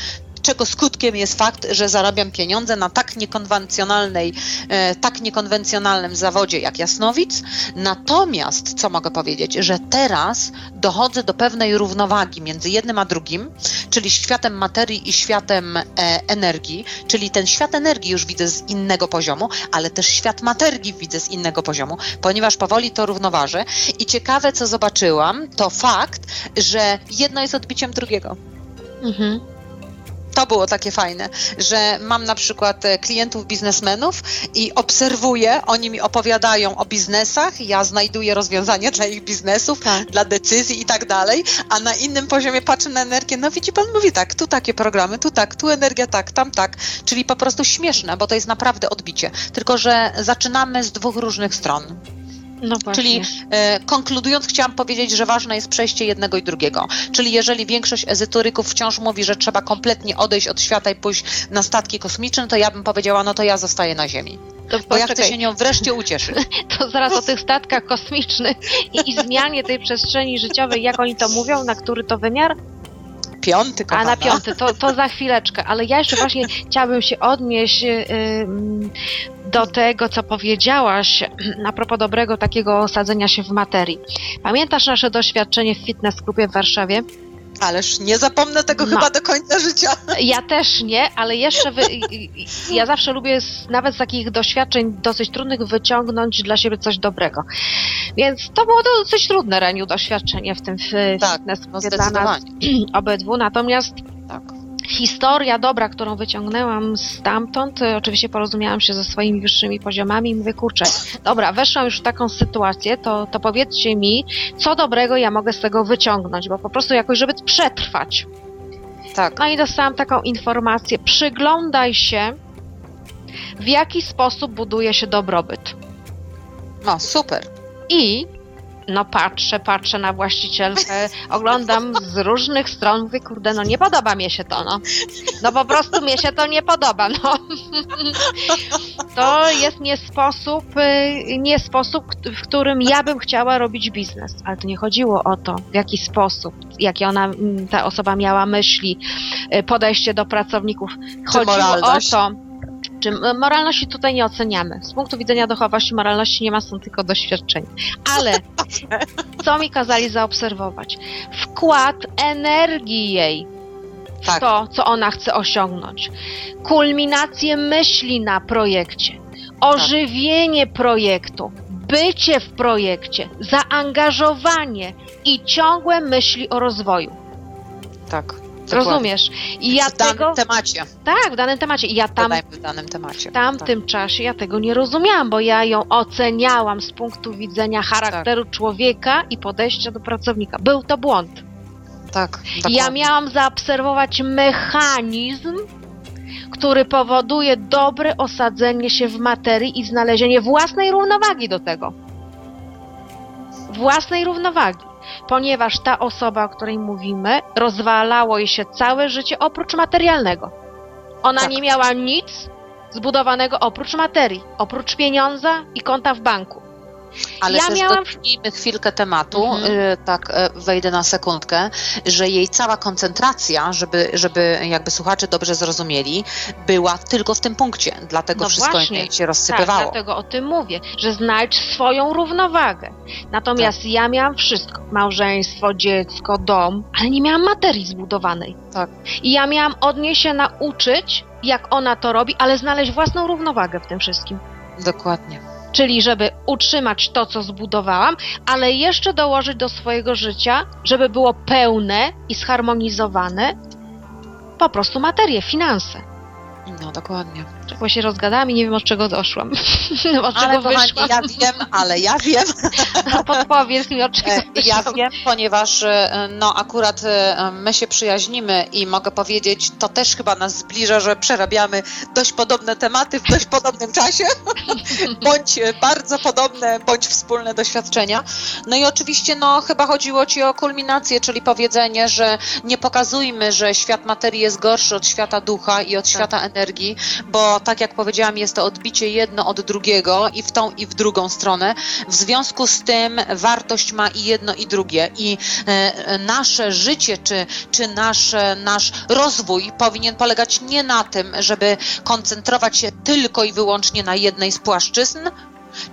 czego skutkiem jest fakt, że zarabiam pieniądze na tak niekonwencjonalnej, e, tak niekonwencjonalnym zawodzie jak jasnowic. Natomiast, co mogę powiedzieć, że teraz dochodzę do pewnej równowagi między jednym a drugim, czyli światem materii i światem e, energii, czyli ten świat energii już widzę z innego poziomu, ale też świat materii widzę z innego poziomu, ponieważ powoli to równoważę. I ciekawe, co zobaczyłam, to fakt, że jedno jest odbiciem drugiego. Mhm. To było takie fajne, że mam na przykład e, klientów biznesmenów i obserwuję, oni mi opowiadają o biznesach, ja znajduję rozwiązania dla ich biznesów, Tak. dla decyzji i tak dalej, a na innym poziomie patrzę na energię, no widzi pan, mówi tak, tu takie programy, tu tak, tu energia tak, tam tak, czyli po prostu śmieszne, bo to jest naprawdę odbicie, tylko że zaczynamy z dwóch różnych stron. No. Czyli e, konkludując, chciałam powiedzieć, że ważne jest przejście jednego i drugiego. Czyli jeżeli większość ezytoryków wciąż mówi, że trzeba kompletnie odejść od świata i pójść na statki kosmiczne, to ja bym powiedziała, no to ja zostaję na Ziemi. to Bo ja chcę się nią wreszcie ucieszyć. to zaraz o tych statkach kosmicznych i, i zmianie tej przestrzeni życiowej, jak oni to mówią, na który to wymiar? Piąty, A kochana. na piąty, to, to za chwileczkę, ale ja jeszcze właśnie chciałabym się odnieść y, ym, do tego, co powiedziałaś a propos dobrego takiego osadzenia się w materii. Pamiętasz nasze doświadczenie w fitness klubie w Warszawie? Ależ nie zapomnę tego No. chyba do końca życia. Ja też nie, ale jeszcze wy, ja zawsze lubię z, nawet z takich doświadczeń dosyć trudnych wyciągnąć dla siebie coś dobrego. Więc to było dosyć trudne, Reniu, doświadczenie w tym Tak, fitness No dla nas obydwu. Natomiast Tak. Historia dobra, którą wyciągnęłam stamtąd, y, oczywiście porozumiałam się ze swoimi wyższymi poziomami i mówię, kurczę, dobra, weszłam już w taką sytuację, to, to powiedzcie mi, co dobrego ja mogę z tego wyciągnąć, bo po prostu jakoś, żeby przetrwać. Tak. No i dostałam taką informację, przyglądaj się, w jaki sposób buduje się dobrobyt. No, super. I no patrzę, patrzę na właścicielkę, oglądam z różnych stron, mówię, kurde, no nie podoba mi się to, no. No po prostu mi się to nie podoba, no. To jest nie sposób, y, nie sposób, w którym ja bym chciała robić biznes. Ale to nie chodziło o to, w jaki sposób, jakie ona, mm, ta osoba miała myśli, y, podejście do pracowników. Chodziło o to, czy m- moralności tutaj nie oceniamy. Z punktu widzenia duchowości moralności nie ma, są tylko doświadczenia. Ale co mi kazali zaobserwować? Wkład energii jej w Tak. to, co ona chce osiągnąć. Kulminację myśli na projekcie, ożywienie projektu, bycie w projekcie, zaangażowanie i ciągłe myśli o rozwoju. Tak. Dokładnie. Rozumiesz? I ja w danym tego. temacie. Tak, w danym temacie. I ja tam Dodajmy w danym temacie. w tamtym czasie ja tego nie rozumiałam, bo ja ją oceniałam z punktu widzenia charakteru człowieka i podejścia do pracownika. Był to błąd. Tak. tak dokładnie. ja miałam zaobserwować mechanizm, który powoduje dobre osadzenie się w materii i znalezienie własnej równowagi do tego. Własnej równowagi. Ponieważ ta osoba, o której mówimy, rozwalało jej się całe życie oprócz materialnego. Ona Tak. nie miała nic zbudowanego oprócz materii, oprócz pieniądza i konta w banku. Ale Ja miałam- chwilkę tematu, Mhm. y, tak y, wejdę na sekundkę, że jej cała koncentracja, żeby, żeby jakby słuchacze dobrze zrozumieli, była tylko w tym punkcie, dlatego No wszystko właśnie. się Tak, rozsypywało. dlatego o tym mówię, że znajdź swoją równowagę. Natomiast Tak. ja miałam wszystko. Małżeństwo, dziecko, dom, ale nie miałam materii zbudowanej. Tak. I ja miałam od niej się nauczyć, jak ona to robi, ale znaleźć własną równowagę w tym wszystkim. Dokładnie. Czyli żeby utrzymać to, co zbudowałam, ale jeszcze dołożyć do swojego życia, żeby było pełne i zharmonizowane po prostu materie, finanse. No dokładnie. Czego się rozgadałam i nie wiem, od czego doszłam. od Ale czego kochani, wyszłam. ja wiem, ale ja wiem, No, podpowiedz mi, od czego E, Ja wyszłam. wiem, ponieważ e, no akurat e, my się przyjaźnimy i mogę powiedzieć, to też chyba nas zbliża, że przerabiamy dość podobne tematy w dość podobnym czasie, bądź bardzo podobne, bądź wspólne doświadczenia. No i oczywiście no chyba chodziło Ci o kulminację, czyli powiedzenie, że nie pokazujmy, że świat materii jest gorszy od świata ducha i od świata energii, bo tak jak powiedziałam, jest to odbicie jedno od drugiego i w tą i w drugą stronę. W związku z tym wartość ma i jedno i drugie i e, nasze życie czy, czy nasz, nasz rozwój powinien polegać nie na tym, żeby koncentrować się tylko i wyłącznie na jednej z płaszczyzn,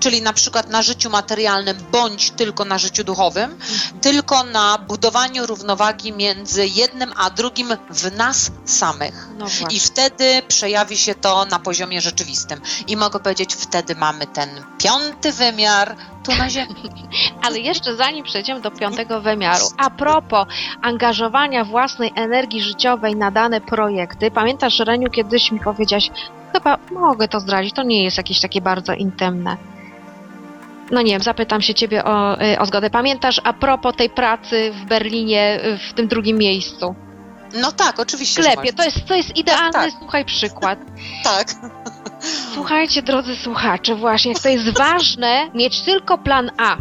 czyli na przykład na życiu materialnym bądź tylko na życiu duchowym, tylko na budowaniu równowagi między jednym a drugim w nas samych. No. I wtedy przejawi się to na poziomie rzeczywistym. I mogę powiedzieć, wtedy mamy ten piąty wymiar tu na Ziemi. Ale jeszcze zanim przejdziemy do piątego wymiaru, a propos angażowania własnej energii życiowej na dane projekty, pamiętasz, Reniu, kiedyś mi powiedziałaś, chyba mogę to zdradzić, to nie jest jakieś takie bardzo intymne. No nie wiem, zapytam się ciebie o, y, o zgodę. Pamiętasz a propos tej pracy w Berlinie, y, w tym drugim miejscu? No tak, oczywiście. Sklepie. To jest, to jest idealny, tak. słuchaj, przykład. Tak. Słuchajcie, drodzy słuchacze, właśnie to jest ważne mieć tylko plan A,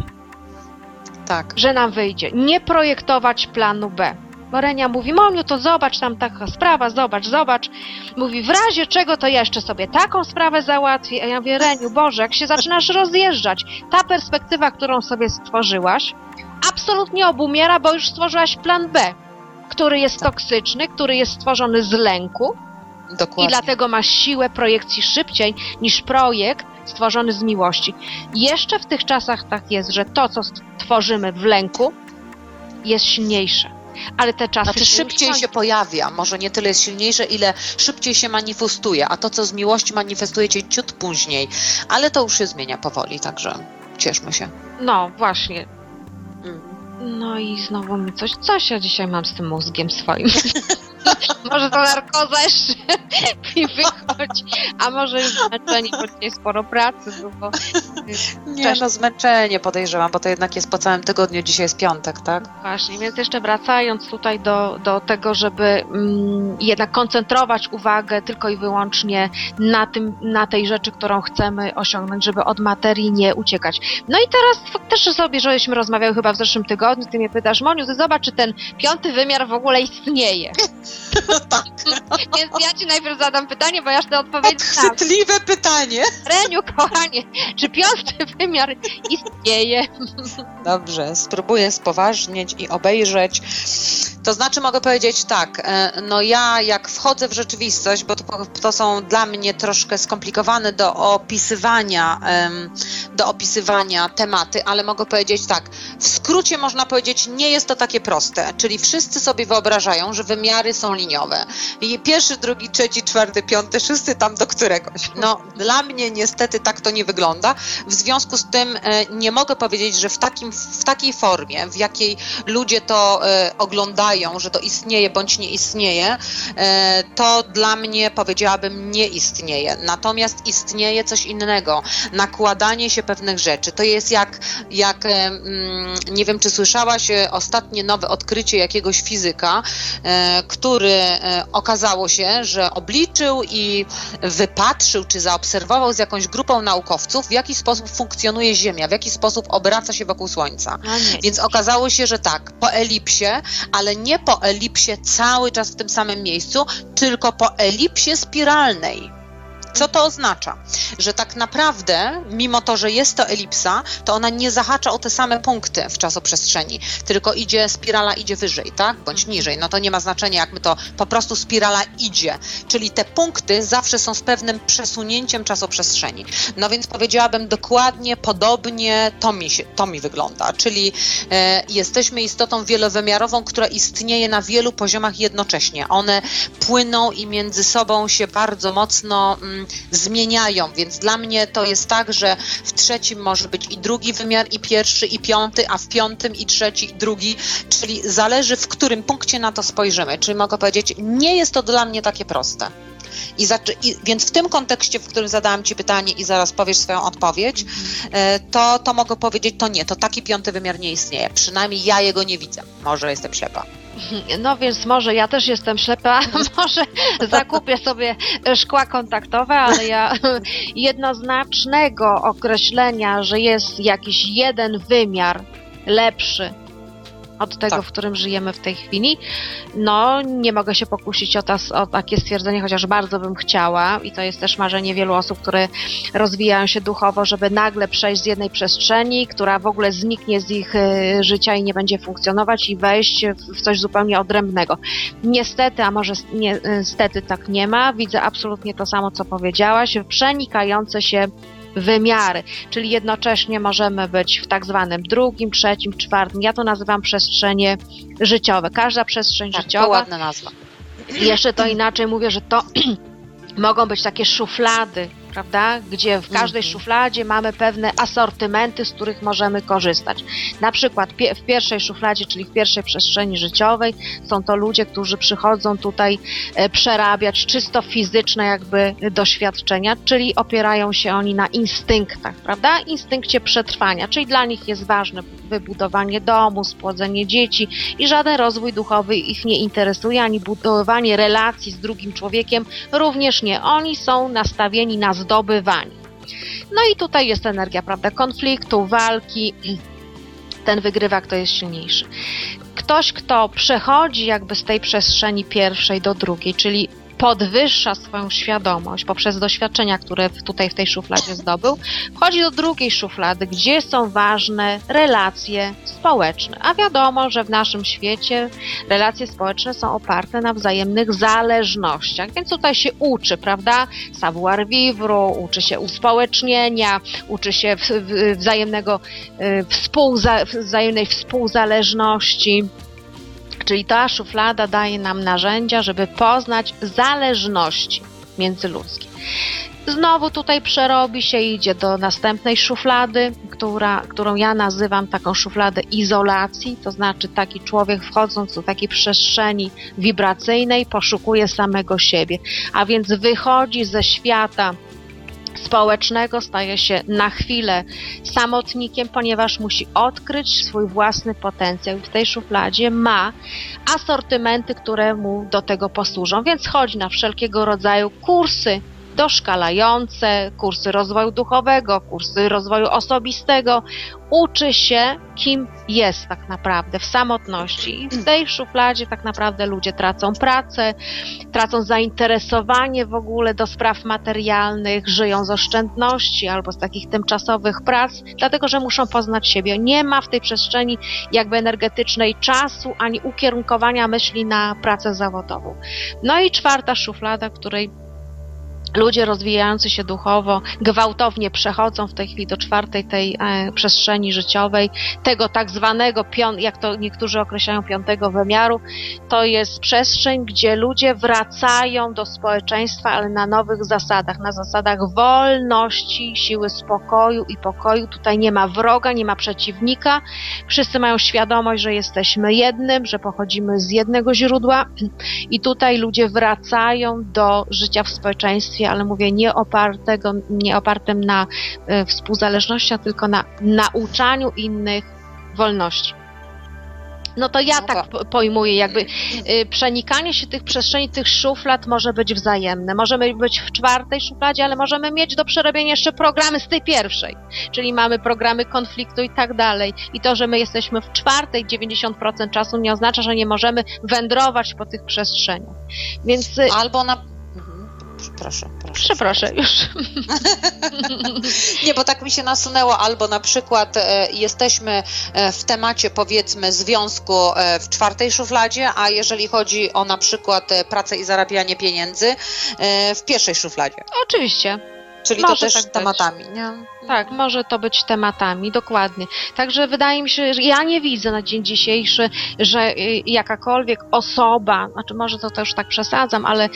Tak. że nam wyjdzie. Nie projektować planu B. Bo Renia mówi, Moniu, to zobacz, tam taka sprawa, zobacz, zobacz. Mówi, w razie czego to jeszcze sobie taką sprawę załatwię. A ja mówię, Reniu, Boże, jak się zaczynasz rozjeżdżać, ta perspektywa, którą sobie stworzyłaś, absolutnie obumiera, bo już stworzyłaś plan B, który jest toksyczny, który jest stworzony z lęku, Dokładnie. i dlatego masz siłę projekcji szybciej niż projekt stworzony z miłości. Jeszcze w tych czasach tak jest, że to, co tworzymy w lęku, jest silniejsze. Ale te czasy Znaczy się szybciej już się pojawia, może nie tyle jest silniejsze, ile szybciej się manifestuje, a to, co z miłości manifestuje cię ciut później. Ale to już się zmienia powoli, także cieszmy się. No, właśnie. Mm. No i znowu mi coś, coś ja dzisiaj mam z tym mózgiem swoim. może to narkoza jeszcze mi wychodzi, a może już zmęczenie, bo dzisiaj sporo pracy było. Nie, Cześć. no zmęczenie podejrzewam, bo to jednak jest po całym tygodniu, dzisiaj jest piątek, tak? Właśnie, więc jeszcze wracając tutaj do, do tego, żeby mm, jednak koncentrować uwagę tylko i wyłącznie na tym, na tej rzeczy, którą chcemy osiągnąć, żeby od materii nie uciekać. No i teraz też sobie, żeśmy rozmawiały chyba w zeszłym tygodniu, ty mnie pytasz, Moniu, ty zobacz, czy ten piąty wymiar w ogóle istnieje. tak. Więc ja ci najpierw zadam pytanie, bo ja już tę odpowiedź znam. Chwytliwe pytanie. Reniu, kochanie, czy piąty wymiar istnieje? Dobrze, spróbuję spoważnieć i obejrzeć. To znaczy mogę powiedzieć tak, e, no ja jak wchodzę w rzeczywistość, bo to, to są dla mnie troszkę skomplikowane do opisywania, do opisywania tematy, ale mogę powiedzieć tak, w skrócie można powiedzieć, nie jest to takie proste, czyli wszyscy sobie wyobrażają, że wymiary są liniowe. I pierwszy, drugi, trzeci, czwarty, piąty, szósty tam do któregoś. No dla mnie niestety tak to nie wygląda. W związku z tym e, nie mogę powiedzieć, że w, takim, w takiej formie, w jakiej ludzie to e, oglądają, że to istnieje bądź nie istnieje, e, to dla mnie powiedziałabym nie istnieje. Natomiast istnieje coś innego. Nakładanie się pewnych rzeczy. To jest jak, jak mm, nie wiem, czy słyszałaś ostatnie nowe odkrycie jakiegoś fizyka, e, który e, okazało się, że obliczył i wypatrzył, czy zaobserwował z jakąś grupą naukowców, w jaki sposób funkcjonuje Ziemia, w jaki sposób obraca się wokół Słońca. Więc okazało się, że tak, po elipsie, ale nie po elipsie cały czas w tym samym miejscu, tylko po elipsie spiralnej. Co to oznacza? Że tak naprawdę, mimo to, że jest to elipsa, to ona nie zahacza o te same punkty w czasoprzestrzeni, tylko idzie, spirala idzie wyżej, tak? Bądź niżej. No to nie ma znaczenia, jak my to po prostu spirala idzie. Czyli te punkty zawsze są z pewnym przesunięciem czasoprzestrzeni. No więc powiedziałabym dokładnie, podobnie to mi, się, to mi wygląda. Czyli e, jesteśmy istotą wielowymiarową, która istnieje na wielu poziomach jednocześnie. One płyną i między sobą się bardzo mocno mm, zmieniają, więc dla mnie to jest tak, że w trzecim może być i drugi wymiar, i pierwszy, i piąty, a w piątym i trzeci, i drugi, czyli zależy w którym punkcie na to spojrzymy. Czyli mogę powiedzieć, nie jest to dla mnie takie proste. I, i więc w tym kontekście, w którym zadałam Ci pytanie i zaraz powiesz swoją odpowiedź, e, to, to mogę powiedzieć, to nie, to taki piąty wymiar nie istnieje. Przynajmniej ja jego nie widzę. Może jestem ślepa. No więc może ja też jestem ślepa, może zakupię sobie szkła kontaktowe, ale ja jednoznacznego określenia, że jest jakiś jeden wymiar lepszy od tego, Tak. w którym żyjemy w tej chwili, no nie mogę się pokusić o, tas, o takie stwierdzenie, chociaż bardzo bym chciała i to jest też marzenie wielu osób, które rozwijają się duchowo, żeby nagle przejść z jednej przestrzeni, która w ogóle zniknie z ich y, życia i nie będzie funkcjonować i wejść w- coś zupełnie odrębnego. Niestety, a może niestety tak nie ma, widzę absolutnie to samo, co powiedziałaś, przenikające się wymiary, czyli jednocześnie możemy być w tak zwanym drugim, trzecim, czwartym, ja to nazywam przestrzenie życiowe. Każda przestrzeń Tak, to życiowa ładna nazwa. jeszcze to inaczej mówię, że to mogą być takie szuflady, prawda? Gdzie w każdej Mhm. szufladzie mamy pewne asortymenty, z których możemy korzystać. Na przykład pie- w pierwszej szufladzie, czyli w pierwszej przestrzeni życiowej, są to ludzie, którzy przychodzą tutaj e, przerabiać czysto fizyczne jakby doświadczenia, czyli opierają się oni na instynktach, prawda? Instynkcie przetrwania, czyli dla nich jest ważne wybudowanie domu, spłodzenie dzieci i żaden rozwój duchowy ich nie interesuje, ani budowanie relacji z drugim człowiekiem również nie. Oni są nastawieni na zdobywanie. No i tutaj jest energia, prawda, konfliktu, walki. Ten wygrywa, kto jest silniejszy. Ktoś, kto przechodzi jakby z tej przestrzeni pierwszej do drugiej, czyli podwyższa swoją świadomość poprzez doświadczenia, które tutaj w tej szufladzie zdobył, wchodzi do drugiej szuflady, gdzie są ważne relacje społeczne. A wiadomo, że w naszym świecie relacje społeczne są oparte na wzajemnych zależnościach, więc tutaj się uczy, prawda? Savoir vivre, uczy się uspołecznienia, uczy się wzajemnego, y, wzajemnej współzależności. Czyli ta szuflada daje nam narzędzia, żeby poznać zależności międzyludzkie. Znowu tutaj przerobi się idzie do następnej szuflady, która, którą ja nazywam taką szufladę izolacji, to znaczy taki człowiek wchodząc do takiej przestrzeni wibracyjnej poszukuje samego siebie, a więc wychodzi ze świata społecznego, staje się na chwilę samotnikiem, ponieważ musi odkryć swój własny potencjał. W tej szufladzie ma asortymenty, które mu do tego posłużą, więc chodzi na wszelkiego rodzaju kursy doszkalające, kursy rozwoju duchowego, kursy rozwoju osobistego. Uczy się, kim jest tak naprawdę w samotności. I w tej szufladzie tak naprawdę ludzie tracą pracę, tracą zainteresowanie w ogóle do spraw materialnych, żyją z oszczędności albo z takich tymczasowych prac, dlatego że muszą poznać siebie. Nie ma w tej przestrzeni jakby energetycznej czasu ani ukierunkowania myśli na pracę zawodową. No i czwarta szuflada, której ludzie rozwijający się duchowo gwałtownie przechodzą w tej chwili do czwartej tej e, przestrzeni życiowej, tego tak zwanego, jak to niektórzy określają, piątego wymiaru. To jest przestrzeń, gdzie ludzie wracają do społeczeństwa, ale na nowych zasadach, na zasadach wolności, siły spokoju i pokoju. Tutaj nie ma wroga, nie ma przeciwnika. Wszyscy mają świadomość, że jesteśmy jednym, że pochodzimy z jednego źródła i tutaj ludzie wracają do życia w społeczeństwie ale mówię nie, opartego, nie opartym na y, współzależnościach, tylko na nauczaniu innych wolności. No to ja no tak pojmuję, jakby y, przenikanie się tych przestrzeni, tych szuflad może być wzajemne. Możemy być w czwartej szufladzie, ale możemy mieć do przerobienia jeszcze programy z tej pierwszej. Czyli mamy programy konfliktu i tak dalej. I to, że my jesteśmy w czwartej 90% czasu nie oznacza, że nie możemy wędrować po tych przestrzeniach. Więc... Y, Albo na Proszę, proszę. Proszę, już. Nie, bo tak mi się nasunęło, albo na przykład e, jesteśmy e, w temacie powiedzmy związku e, w czwartej szufladzie, a jeżeli chodzi o na przykład e, pracę i zarabianie pieniędzy e, w pierwszej szufladzie. Oczywiście. Czyli może to też tak tematami, nie? Tak, może to być tematami, dokładnie. Także wydaje mi się, że ja nie widzę na dzień dzisiejszy, że y, jakakolwiek osoba, znaczy może to też tak przesadzam, ale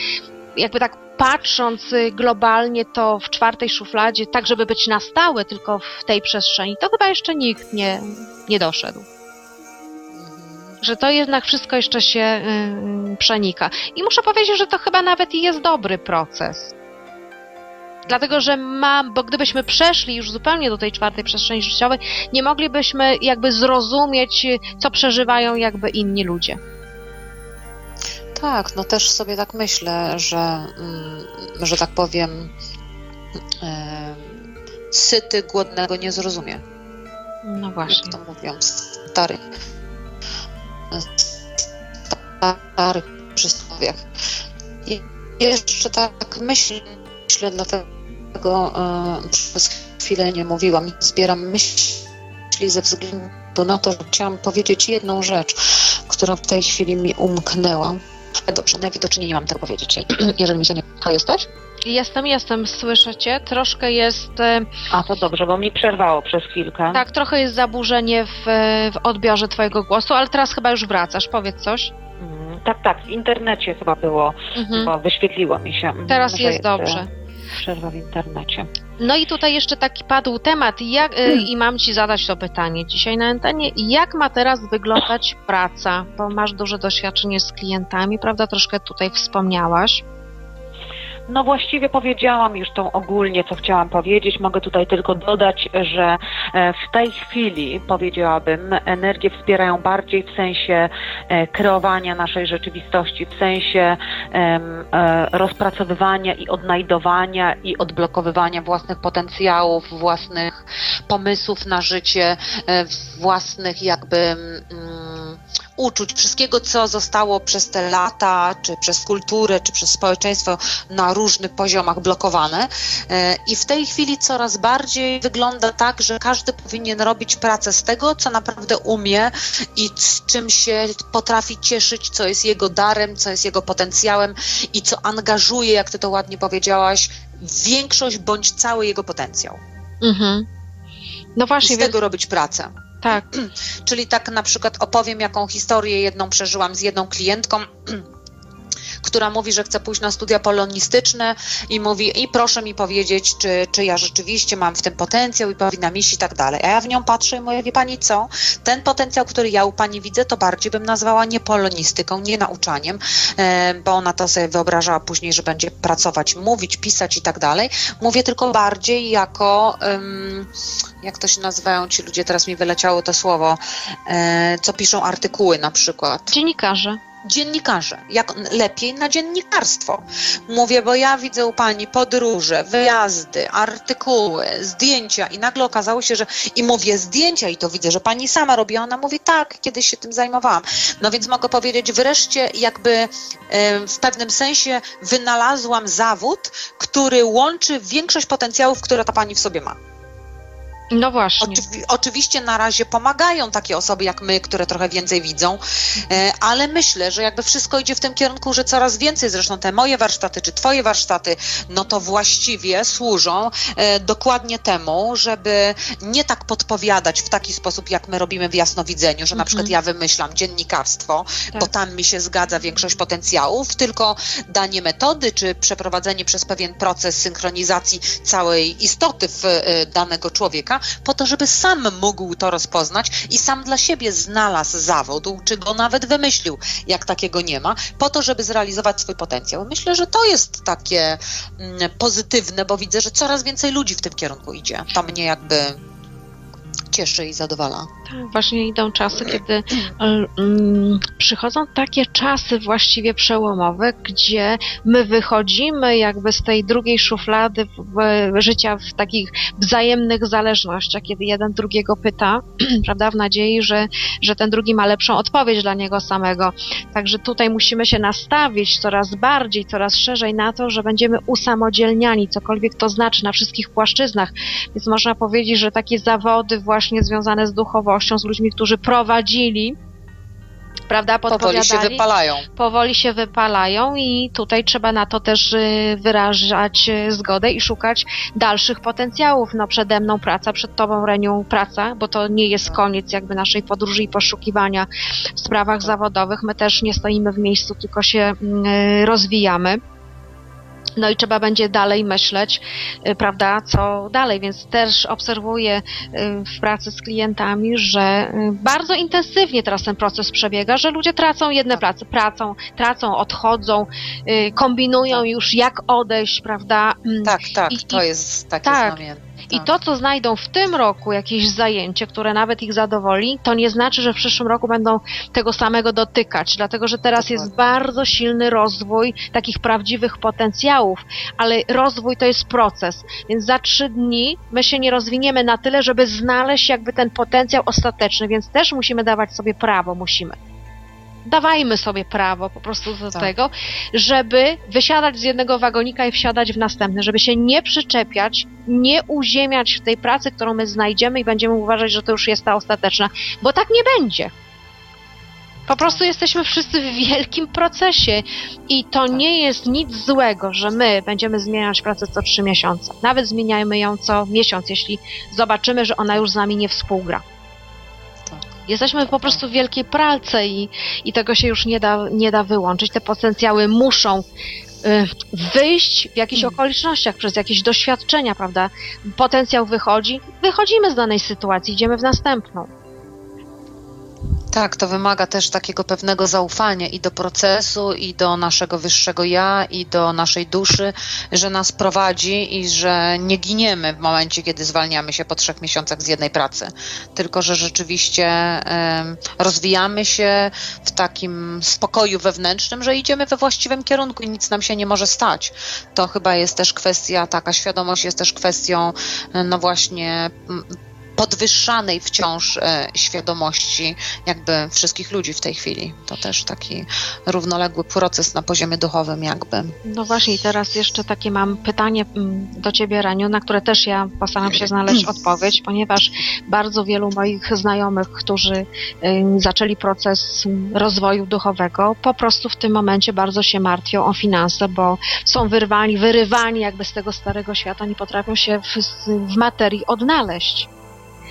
jakby tak patrząc y, globalnie to w czwartej szufladzie, tak żeby być na stałe tylko w tej przestrzeni, to chyba jeszcze nikt nie, nie doszedł. Że to jednak wszystko jeszcze się y, przenika. I muszę powiedzieć, że to chyba nawet i jest dobry proces. Dlatego, że mam, bo gdybyśmy przeszli już zupełnie do tej czwartej przestrzeni życiowej, nie moglibyśmy jakby zrozumieć, y, co przeżywają jakby inni ludzie. Tak, no też sobie tak myślę, że, mm, że tak powiem, syty głodnego nie zrozumie. No właśnie. Jak to mówią stary, starych przysłowiach. I jeszcze tak myślę, myślę dlatego e, przez chwilę nie mówiłam. Zbieram myśli ze względu na to, że chciałam powiedzieć jedną rzecz, która w tej chwili mi umknęła. Dobrze, najwidoczniej nie mam tego powiedzieć, jeżeli mi się nie... A jesteś? Jestem, jestem, słyszę cię. Troszkę jest... E, A, to dobrze, bo mi przerwało przez chwilkę. Tak, trochę jest zaburzenie w, w odbiorze twojego głosu, ale teraz chyba już wracasz. Powiedz coś. Mm, tak, tak, w internecie chyba było, mhm. bo wyświetliło mi się. Teraz jest, jest dobrze. Przerwa w internecie. No i tutaj jeszcze taki padł temat jak, hmm. i mam Ci zadać to pytanie dzisiaj na antenie. Jak ma teraz wyglądać praca? Bo masz duże doświadczenie z klientami, prawda? Troszkę tutaj wspomniałaś. No właściwie powiedziałam już tą ogólnie, co chciałam powiedzieć. Mogę tutaj tylko dodać, że e, w tej chwili powiedziałabym, energie wspierają bardziej w sensie e, kreowania naszej rzeczywistości, w sensie e, rozpracowywania i odnajdowania i odblokowywania własnych potencjałów, własnych pomysłów na życie, własnych jakby mm, uczuć, wszystkiego, co zostało przez te lata, czy przez kulturę, czy przez społeczeństwo na różnych poziomach blokowane. E, I w tej chwili coraz bardziej wygląda tak, że każdy powinien robić pracę z tego, co naprawdę umie i z czym się potrafi cieszyć, co jest jego darem, co jest jego potencjałem i co angażuje, jak ty to ładnie powiedziałaś, większość bądź cały jego potencjał. Mhm. No właśnie. I z tego robić pracę. Tak. Czyli tak na przykład opowiem, jaką historię jedną przeżyłam z jedną klientką. która mówi, że chce pójść na studia polonistyczne i mówi, i proszę mi powiedzieć, czy, czy ja rzeczywiście mam w tym potencjał i powinnam iść i tak dalej. A ja w nią patrzę i mówię, wie pani co, ten potencjał, który ja u pani widzę, to bardziej bym nazwała nie polonistyką, nie nauczaniem, e, bo ona to sobie wyobrażała później, że będzie pracować, mówić, pisać i tak dalej. Mówię tylko bardziej jako, jak to się nazywają ci ludzie, teraz mi wyleciało to słowo, e, co piszą artykuły na przykład. Dziennikarze dziennikarze, jak lepiej na dziennikarstwo. Mówię, bo ja widzę u pani podróże, wyjazdy, artykuły, zdjęcia i nagle okazało się, że i mówię zdjęcia i to widzę, że pani sama robi, ona mówi tak, kiedyś się tym zajmowałam. No więc mogę powiedzieć, wreszcie jakby w pewnym sensie wynalazłam zawód, który łączy większość potencjałów, które ta pani w sobie ma. No właśnie. oczywiście na razie pomagają takie osoby jak my, które trochę więcej widzą, e, ale myślę, że jakby wszystko idzie w tym kierunku, że coraz więcej, zresztą te moje warsztaty czy twoje warsztaty, no to właściwie służą e, dokładnie temu, żeby nie tak podpowiadać w taki sposób, jak my robimy w jasnowidzeniu, że na mhm. przykład ja wymyślam dziennikarstwo, tak. bo tam mi się zgadza większość potencjałów, tylko danie metody, czy przeprowadzenie przez pewien proces synchronizacji całej istoty w e, danego człowieka, po to, żeby sam mógł to rozpoznać i sam dla siebie znalazł zawód, czy go nawet wymyślił, jak takiego nie ma, po to, żeby zrealizować swój potencjał. Myślę, że to jest takie mm, pozytywne, bo widzę, że coraz więcej ludzi w tym kierunku idzie. To mnie jakby cieszy i zadowala. Tak, właśnie idą czasy, kiedy um, przychodzą takie czasy właściwie przełomowe, gdzie my wychodzimy jakby z tej drugiej szuflady w, w, życia w takich wzajemnych zależnościach, kiedy jeden drugiego pyta, prawda, w nadziei, że, że ten drugi ma lepszą odpowiedź dla niego samego. Także tutaj musimy się nastawić coraz bardziej, coraz szerzej na to, że będziemy usamodzielniani, cokolwiek to znaczy na wszystkich płaszczyznach. Więc można powiedzieć, że takie zawody właśnie związane z duchowością, z ludźmi, którzy prowadzili prawda, Powoli się wypalają. Powoli się wypalają i tutaj trzeba na to też y, wyrażać y, zgodę i szukać dalszych potencjałów. No przede mną praca, przed tobą Renią praca, bo to nie jest koniec jakby naszej podróży i poszukiwania w sprawach zawodowych. My też nie stoimy w miejscu, tylko się mm, rozwijamy. No i trzeba będzie dalej myśleć, y, prawda, co dalej, więc też obserwuję y, w pracy z klientami, że y, bardzo intensywnie teraz ten proces przebiega, że ludzie tracą jedne tak. prace, pracą, tracą, odchodzą, kombinują tak. już jak odejść, prawda. Mm, tak, tak, I, to jest takie tak, znamienne. I to, co znajdą w tym roku jakieś zajęcie, które nawet ich zadowoli, to nie znaczy, że w przyszłym roku będą tego samego dotykać, dlatego że teraz Dokładnie. jest bardzo silny rozwój takich prawdziwych potencjałów, ale rozwój to jest proces, więc za trzy dni my się nie rozwiniemy na tyle, żeby znaleźć jakby ten potencjał ostateczny, więc też musimy dawać sobie prawo, musimy dawajmy sobie prawo po prostu do tak. tego, żeby wysiadać z jednego wagonika i wsiadać w następny, żeby się nie przyczepiać, nie uziemiać w tej pracy, którą my znajdziemy i będziemy uważać, że to już jest ta ostateczna, bo tak nie będzie. Po prostu jesteśmy wszyscy w wielkim procesie i to tak. nie jest nic złego, że my będziemy zmieniać pracę co trzy miesiące. Nawet zmieniajmy ją co miesiąc, jeśli zobaczymy, że ona już z nami nie współgra. Jesteśmy po prostu w wielkiej pralce i, i tego się już nie da, nie da wyłączyć. Te potencjały muszą y, wyjść w jakichś hmm. okolicznościach, przez jakieś doświadczenia, prawda? Potencjał wychodzi, wychodzimy z danej sytuacji, idziemy w następną. Tak, to wymaga też takiego pewnego zaufania i do procesu, i do naszego wyższego ja, i do naszej duszy, że nas prowadzi i że nie giniemy w momencie, kiedy zwalniamy się po trzech miesiącach z jednej pracy, tylko że rzeczywiście em, rozwijamy się w takim spokoju wewnętrznym, że idziemy we właściwym kierunku i nic nam się nie może stać. To chyba jest też kwestia, taka świadomość jest też kwestią, no właśnie, podwyższanej wciąż e, świadomości jakby wszystkich ludzi w tej chwili. To też taki równoległy proces na poziomie duchowym jakby. No właśnie, i teraz jeszcze takie mam pytanie mm, do Ciebie, Raniu, na które też ja postaram się znaleźć odpowiedź, ponieważ bardzo wielu moich znajomych, którzy y, zaczęli proces mm, rozwoju duchowego, po prostu w tym momencie bardzo się martwią o finanse, bo są wyrwani, wyrywani jakby z tego starego świata, nie potrafią się w, w materii odnaleźć.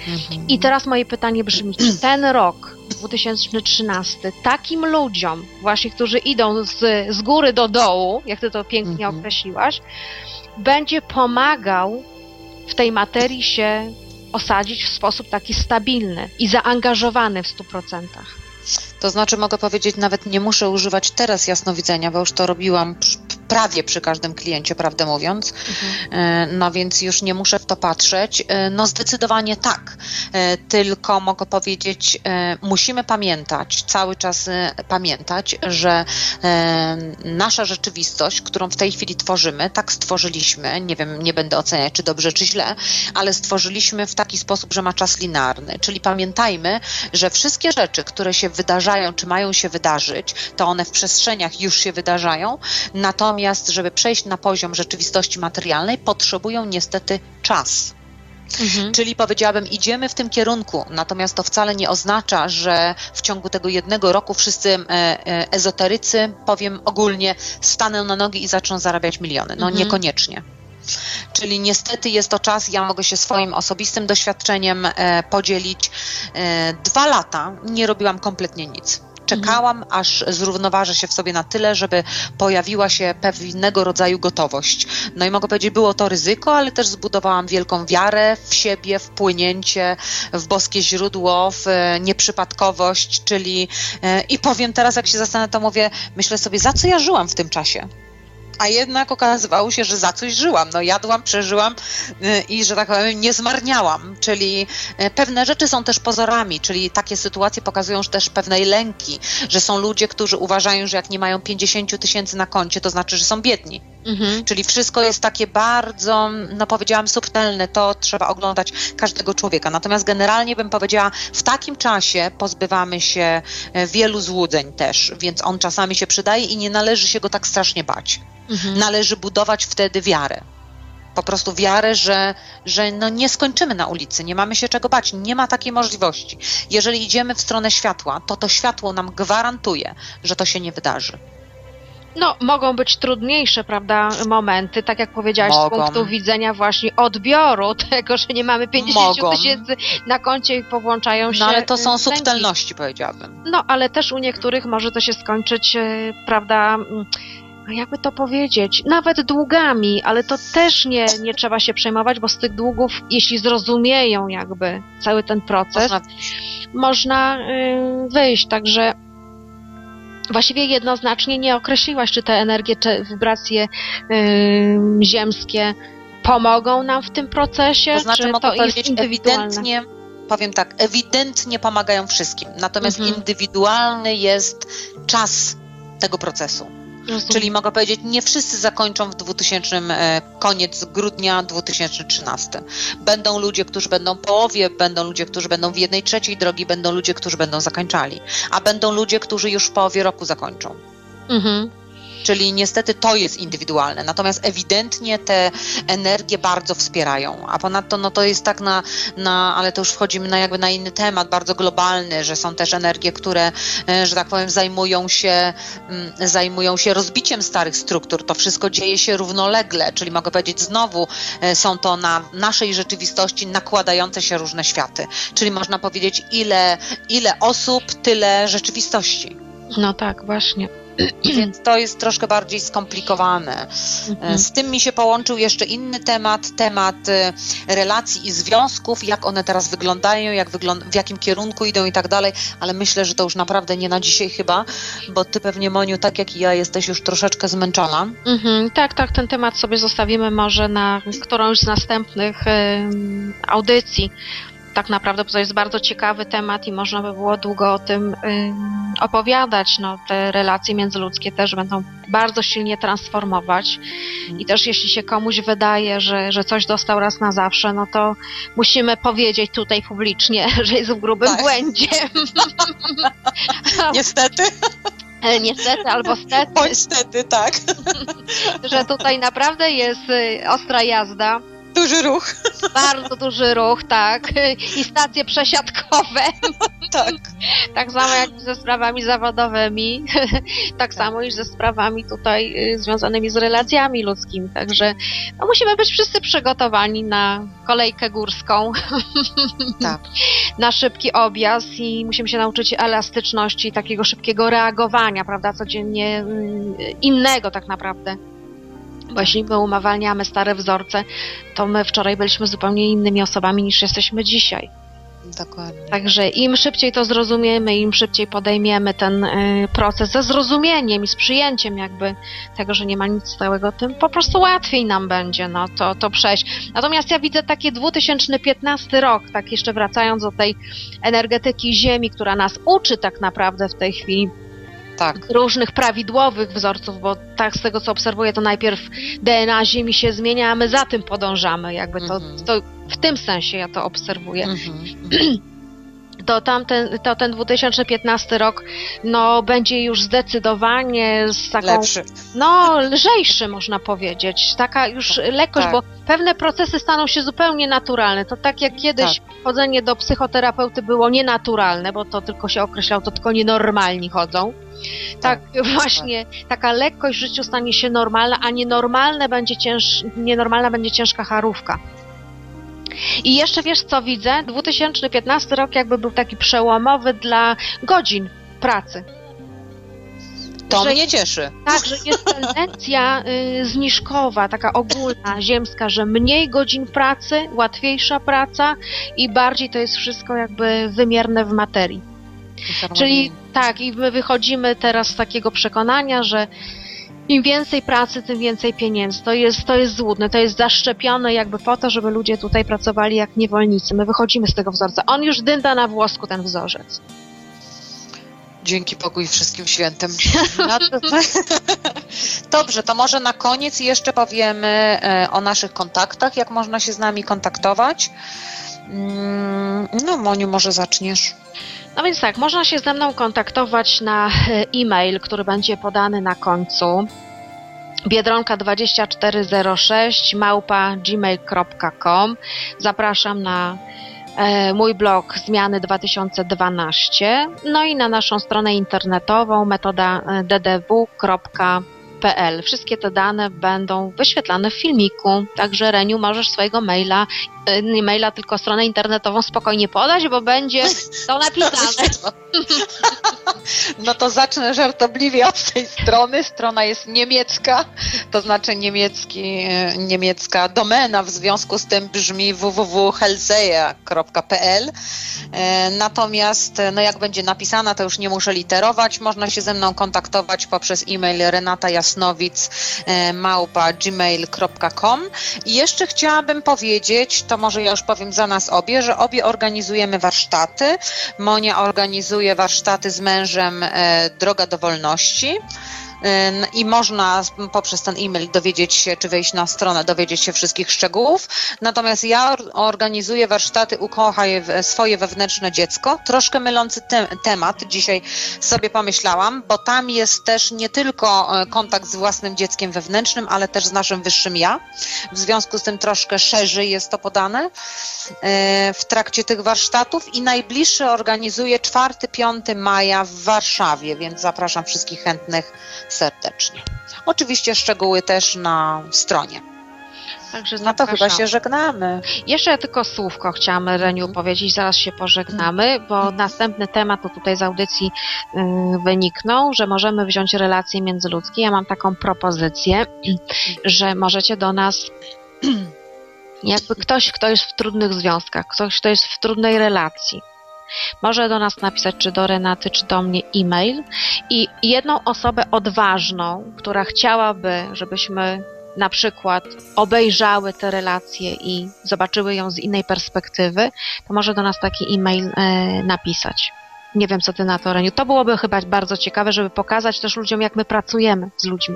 Mhm. I teraz moje pytanie brzmi, czy ten rok 2013 takim ludziom, właśnie którzy idą z, z góry do dołu, jak ty to pięknie Mhm. określiłaś, będzie pomagał w tej materii się osadzić w sposób taki stabilny i zaangażowany w 100%. To znaczy mogę powiedzieć, nawet nie muszę używać teraz jasnowidzenia, bo już to robiłam przy, prawie przy każdym kliencie, prawdę mówiąc. E, No więc już nie muszę w to patrzeć. E, No zdecydowanie tak. E, Tylko mogę powiedzieć, musimy pamiętać, cały czas pamiętać, że nasza rzeczywistość, którą w tej chwili tworzymy, tak stworzyliśmy, nie wiem, nie będę oceniać, czy dobrze, czy źle, ale stworzyliśmy w taki sposób, że ma czas linearny. Czyli pamiętajmy, że wszystkie rzeczy, które się wydarzają, czy mają się wydarzyć, to one w przestrzeniach już się wydarzają, natomiast, żeby przejść na poziom rzeczywistości materialnej, potrzebują niestety czas. Mhm. Czyli powiedziałabym, idziemy w tym kierunku, natomiast to wcale nie oznacza, że w ciągu tego jednego roku wszyscy e, e, ezoterycy, powiem ogólnie, staną na nogi i zaczną zarabiać miliony. No Mhm. niekoniecznie. Czyli niestety jest to czas, ja mogę się swoim osobistym doświadczeniem e, podzielić. E, dwa lata nie robiłam kompletnie nic. Czekałam, aż zrównoważę się w sobie na tyle, żeby pojawiła się pewnego rodzaju gotowość. No i mogę powiedzieć, było to ryzyko, ale też zbudowałam wielką wiarę w siebie, w płynięcie, w boskie źródło, w e, nieprzypadkowość, czyli i powiem teraz, jak się zastanawiam, to mówię, myślę sobie, za co ja żyłam w tym czasie? A jednak okazywało się, że za coś żyłam. No jadłam, przeżyłam y, i, że tak powiem, nie zmarniałam. Czyli y, pewne rzeczy są też pozorami, czyli takie sytuacje pokazują że też pewnej lęki, że są ludzie, którzy uważają, że jak nie mają 50 tysięcy na koncie, to znaczy, że są biedni. Mhm. Czyli wszystko jest takie bardzo, no powiedziałam, subtelne, to trzeba oglądać każdego człowieka. Natomiast generalnie bym powiedziała, w takim czasie pozbywamy się e, wielu złudzeń też, więc on czasami się przydaje i nie należy się go tak strasznie bać. Mhm. Należy budować wtedy wiarę. Po prostu wiarę, że, że no nie skończymy na ulicy, nie mamy się czego bać, nie ma takiej możliwości. Jeżeli idziemy w stronę światła, to to światło nam gwarantuje, że to się nie wydarzy. No, mogą być trudniejsze, prawda, momenty, tak jak powiedziałaś, z Mogą. punktu widzenia właśnie odbioru tego, że nie mamy 50 Mogą. tysięcy na koncie i powłączają się No ale to są lęki. subtelności, powiedziałabym. No, ale też u niektórych może to się skończyć, e, prawda, mm, jakby to powiedzieć, nawet długami, ale to też nie, nie trzeba się przejmować, bo z tych długów, jeśli zrozumieją jakby cały ten proces, Można można y, wyjść, także właściwie jednoznacznie nie określiłaś, czy te energie, czy wibracje y, ziemskie pomogą nam w tym procesie, To znaczy czy to jest ewidentnie, powiem tak, ewidentnie pomagają wszystkim. Natomiast Mhm. indywidualny jest czas tego procesu. Rozumiem. Czyli mogę powiedzieć, nie wszyscy zakończą w 2000, e, koniec grudnia 2013. Będą ludzie, którzy będą w połowie, będą ludzie, którzy będą w jednej trzeciej drogi, będą ludzie, którzy będą zakończali, a będą ludzie, którzy już w połowie roku zakończą. Mhm. Czyli niestety to jest indywidualne, natomiast ewidentnie te energie bardzo wspierają, a ponadto no to jest tak na, na ale to już wchodzimy na jakby na inny temat, bardzo globalny, że są też energie, które, e, że tak powiem, zajmują się, mm, zajmują się rozbiciem starych struktur. To wszystko dzieje się równolegle, czyli mogę powiedzieć znowu e, są to na naszej rzeczywistości nakładające się różne światy. Czyli można powiedzieć ile, ile osób, tyle rzeczywistości. No tak, właśnie. Więc to jest troszkę bardziej skomplikowane. Mhm. Z tym mi się połączył jeszcze inny temat, temat e, relacji i związków, jak one teraz wyglądają, jak wygląd- w jakim kierunku idą i tak dalej, ale myślę, że to już naprawdę nie na dzisiaj chyba, bo ty pewnie, Moniu, tak jak i ja, jesteś już troszeczkę zmęczona. Mhm, tak, tak, ten temat sobie zostawimy może na którąś z następnych audycji. Tak naprawdę, bo to jest bardzo ciekawy temat i można by było długo o tym opowiadać. No, te relacje międzyludzkie też będą bardzo silnie transformować. I też jeśli się komuś wydaje, że, że coś dostał raz na zawsze, no to musimy powiedzieć tutaj publicznie, że jest w grubym Tak. błędzie. Niestety, Niestety albo stety, bądź stety, tak. że tutaj naprawdę jest y, ostra jazda. Duży ruch, Bardzo duży ruch, tak. I stacje przesiadkowe. tak. Tak samo jak ze sprawami zawodowymi, tak samo i ze sprawami tutaj y, związanymi z relacjami ludzkimi. Także no, musimy być wszyscy przygotowani na kolejkę górską, Tak. na szybki objazd i musimy się nauczyć elastyczności, takiego szybkiego reagowania, prawda, codziennie y, innego tak naprawdę. Bo jeśli my umawiamy stare wzorce, to my wczoraj byliśmy zupełnie innymi osobami niż jesteśmy dzisiaj. Dokładnie. Także im szybciej to zrozumiemy, im szybciej podejmiemy ten y, proces ze zrozumieniem i z przyjęciem jakby tego, że nie ma nic stałego, tym po prostu łatwiej nam będzie no, to, to przejść. Natomiast ja widzę taki 2015 rok, tak jeszcze wracając do tej energetyki Ziemi, która nas uczy tak naprawdę w tej chwili Tak. różnych prawidłowych wzorców, bo tak z tego co obserwuję, to najpierw DNA Ziemi się zmienia, a my za tym podążamy. Jakby to, Mhm. to w tym sensie ja to obserwuję Mhm. to tamten, to ten 2015 rok no, będzie już zdecydowanie z taką, Lepszy. no lżejszy można powiedzieć, taka już lekkość, tak. bo pewne procesy staną się zupełnie naturalne. To tak jak kiedyś chodzenie do psychoterapeuty było nienaturalne, bo to tylko się określał, to tylko nienormalni chodzą. Tak, właśnie taka lekkość w życiu stanie się normalna, a nienormalne będzie cięż, nienormalna będzie ciężka charówka. I jeszcze wiesz co widzę? 2015 rok jakby był taki przełomowy dla godzin pracy. To że- mnie cieszy. Tak, że jest tendencja y, zniżkowa, taka ogólna, ziemska, że mniej godzin pracy, łatwiejsza praca i bardziej to jest wszystko jakby wymierne w materii. Czyli tak, i my wychodzimy teraz z takiego przekonania, że im więcej pracy, tym więcej pieniędzy. To jest, to jest złudne, to jest zaszczepione jakby po to, żeby ludzie tutaj pracowali jak niewolnicy. My wychodzimy z tego wzorca. On już dynda na włosku, ten wzorzec. Dzięki i wszystkim świętym. No Dobrze, to może na koniec jeszcze powiemy e, o naszych kontaktach, jak można się z nami kontaktować. Mm, No, Moniu, może zaczniesz. No więc tak, można się ze mną kontaktować na e, e-mail, który będzie podany na końcu. biedronka2406 małpa gmail.com Zapraszam na e, mój blog Zmiany 2012, no i na naszą stronę internetową metoda e, Wszystkie te dane będą wyświetlane w filmiku, także Reniu możesz swojego maila, e, nie maila, tylko stronę internetową spokojnie podać, bo będzie to napisane. No to zacznę żartobliwie od tej strony. Strona jest niemiecka, to znaczy niemiecki, e, niemiecka domena, w związku z tym brzmi www.helseja.pl. E, Natomiast, no jak będzie napisana, to już nie muszę literować. Można się ze mną kontaktować poprzez e-mail renata jasnowic e, małpa gmail.com. I jeszcze chciałabym powiedzieć, to może ja już powiem za nas obie, że obie organizujemy warsztaty. Monia organizuje warsztaty z mężem e, Droga do Wolności. Ym, I można poprzez ten e-mail dowiedzieć się, czy wejść na stronę, dowiedzieć się wszystkich szczegółów. Natomiast ja or- organizuję warsztaty Ukochaj swoje wewnętrzne dziecko. Troszkę mylący te- temat dzisiaj sobie pomyślałam, bo tam jest też nie tylko e, kontakt z własnym dzieckiem wewnętrznym, ale też z naszym wyższym ja. W związku z tym troszkę szerzej jest to podane e, w trakcie tych warsztatów i najbliższy organizuję 4-5 maja w Warszawie, więc zapraszam wszystkich chętnych serdecznie. Oczywiście szczegóły też na stronie. Także No to chyba się żegnamy. Jeszcze tylko słówko chciałam Reniu powiedzieć, zaraz się pożegnamy, bo następny temat to tutaj z audycji y, wyniknął, że możemy wziąć relacje międzyludzkie. Ja mam taką propozycję, że możecie do nas jakby ktoś, kto jest w trudnych związkach, ktoś, kto jest w trudnej relacji, może do nas napisać, czy do Renaty, czy do mnie e-mail i jedną osobę odważną, która chciałaby, żebyśmy na przykład obejrzały te relacje i zobaczyły ją z innej perspektywy, to może do nas taki e-mail e, napisać. Nie wiem, co ty na to, Reniu. To byłoby chyba bardzo ciekawe, żeby pokazać też ludziom, jak my pracujemy z ludźmi.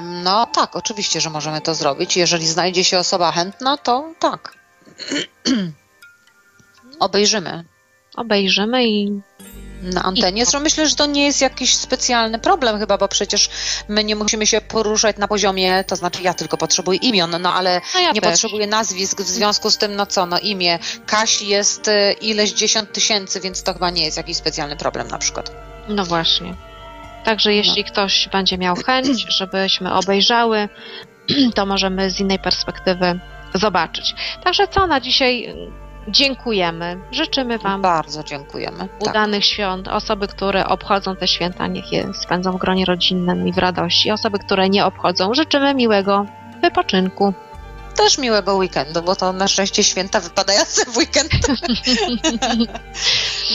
No tak, oczywiście, że możemy to zrobić. Jeżeli znajdzie się osoba chętna, to tak. Obejrzymy Obejrzymy i na antenie. Zresztą myślę, że to nie jest jakiś specjalny problem chyba, bo przecież my nie musimy się poruszać na poziomie, to znaczy ja tylko potrzebuję imion, no ale no ja nie też. potrzebuję nazwisk, w związku z tym, no co, no imię Kasi jest y, ileś dziesiąt tysięcy, więc to chyba nie jest jakiś specjalny problem na przykład. No właśnie. Także jeśli ktoś będzie miał chęć, żebyśmy obejrzały, to możemy z innej perspektywy zobaczyć. Także co na dzisiaj? Dziękujemy. Życzymy Wam Bardzo dziękujemy. Tak. udanych świąt. Osoby, które obchodzą te święta, niech je spędzą w gronie rodzinnym i w radości. Osoby, które nie obchodzą, życzymy miłego wypoczynku. Też miłego weekendu, bo to na szczęście święta wypadające w weekend.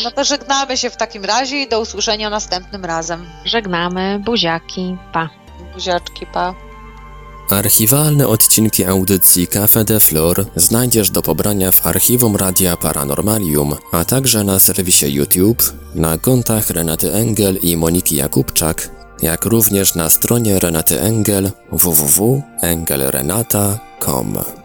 no to żegnamy się w takim razie i do usłyszenia następnym razem. Żegnamy, buziaki, pa. Buziaczki, pa. Archiwalne odcinki audycji Cafe de Flor znajdziesz do pobrania w archiwum Radia Paranormalium, a także na serwisie YouTube, na kontach Renaty Engel i Moniki Jakubczak, jak również na stronie Renaty Engel www.engelrenata.com.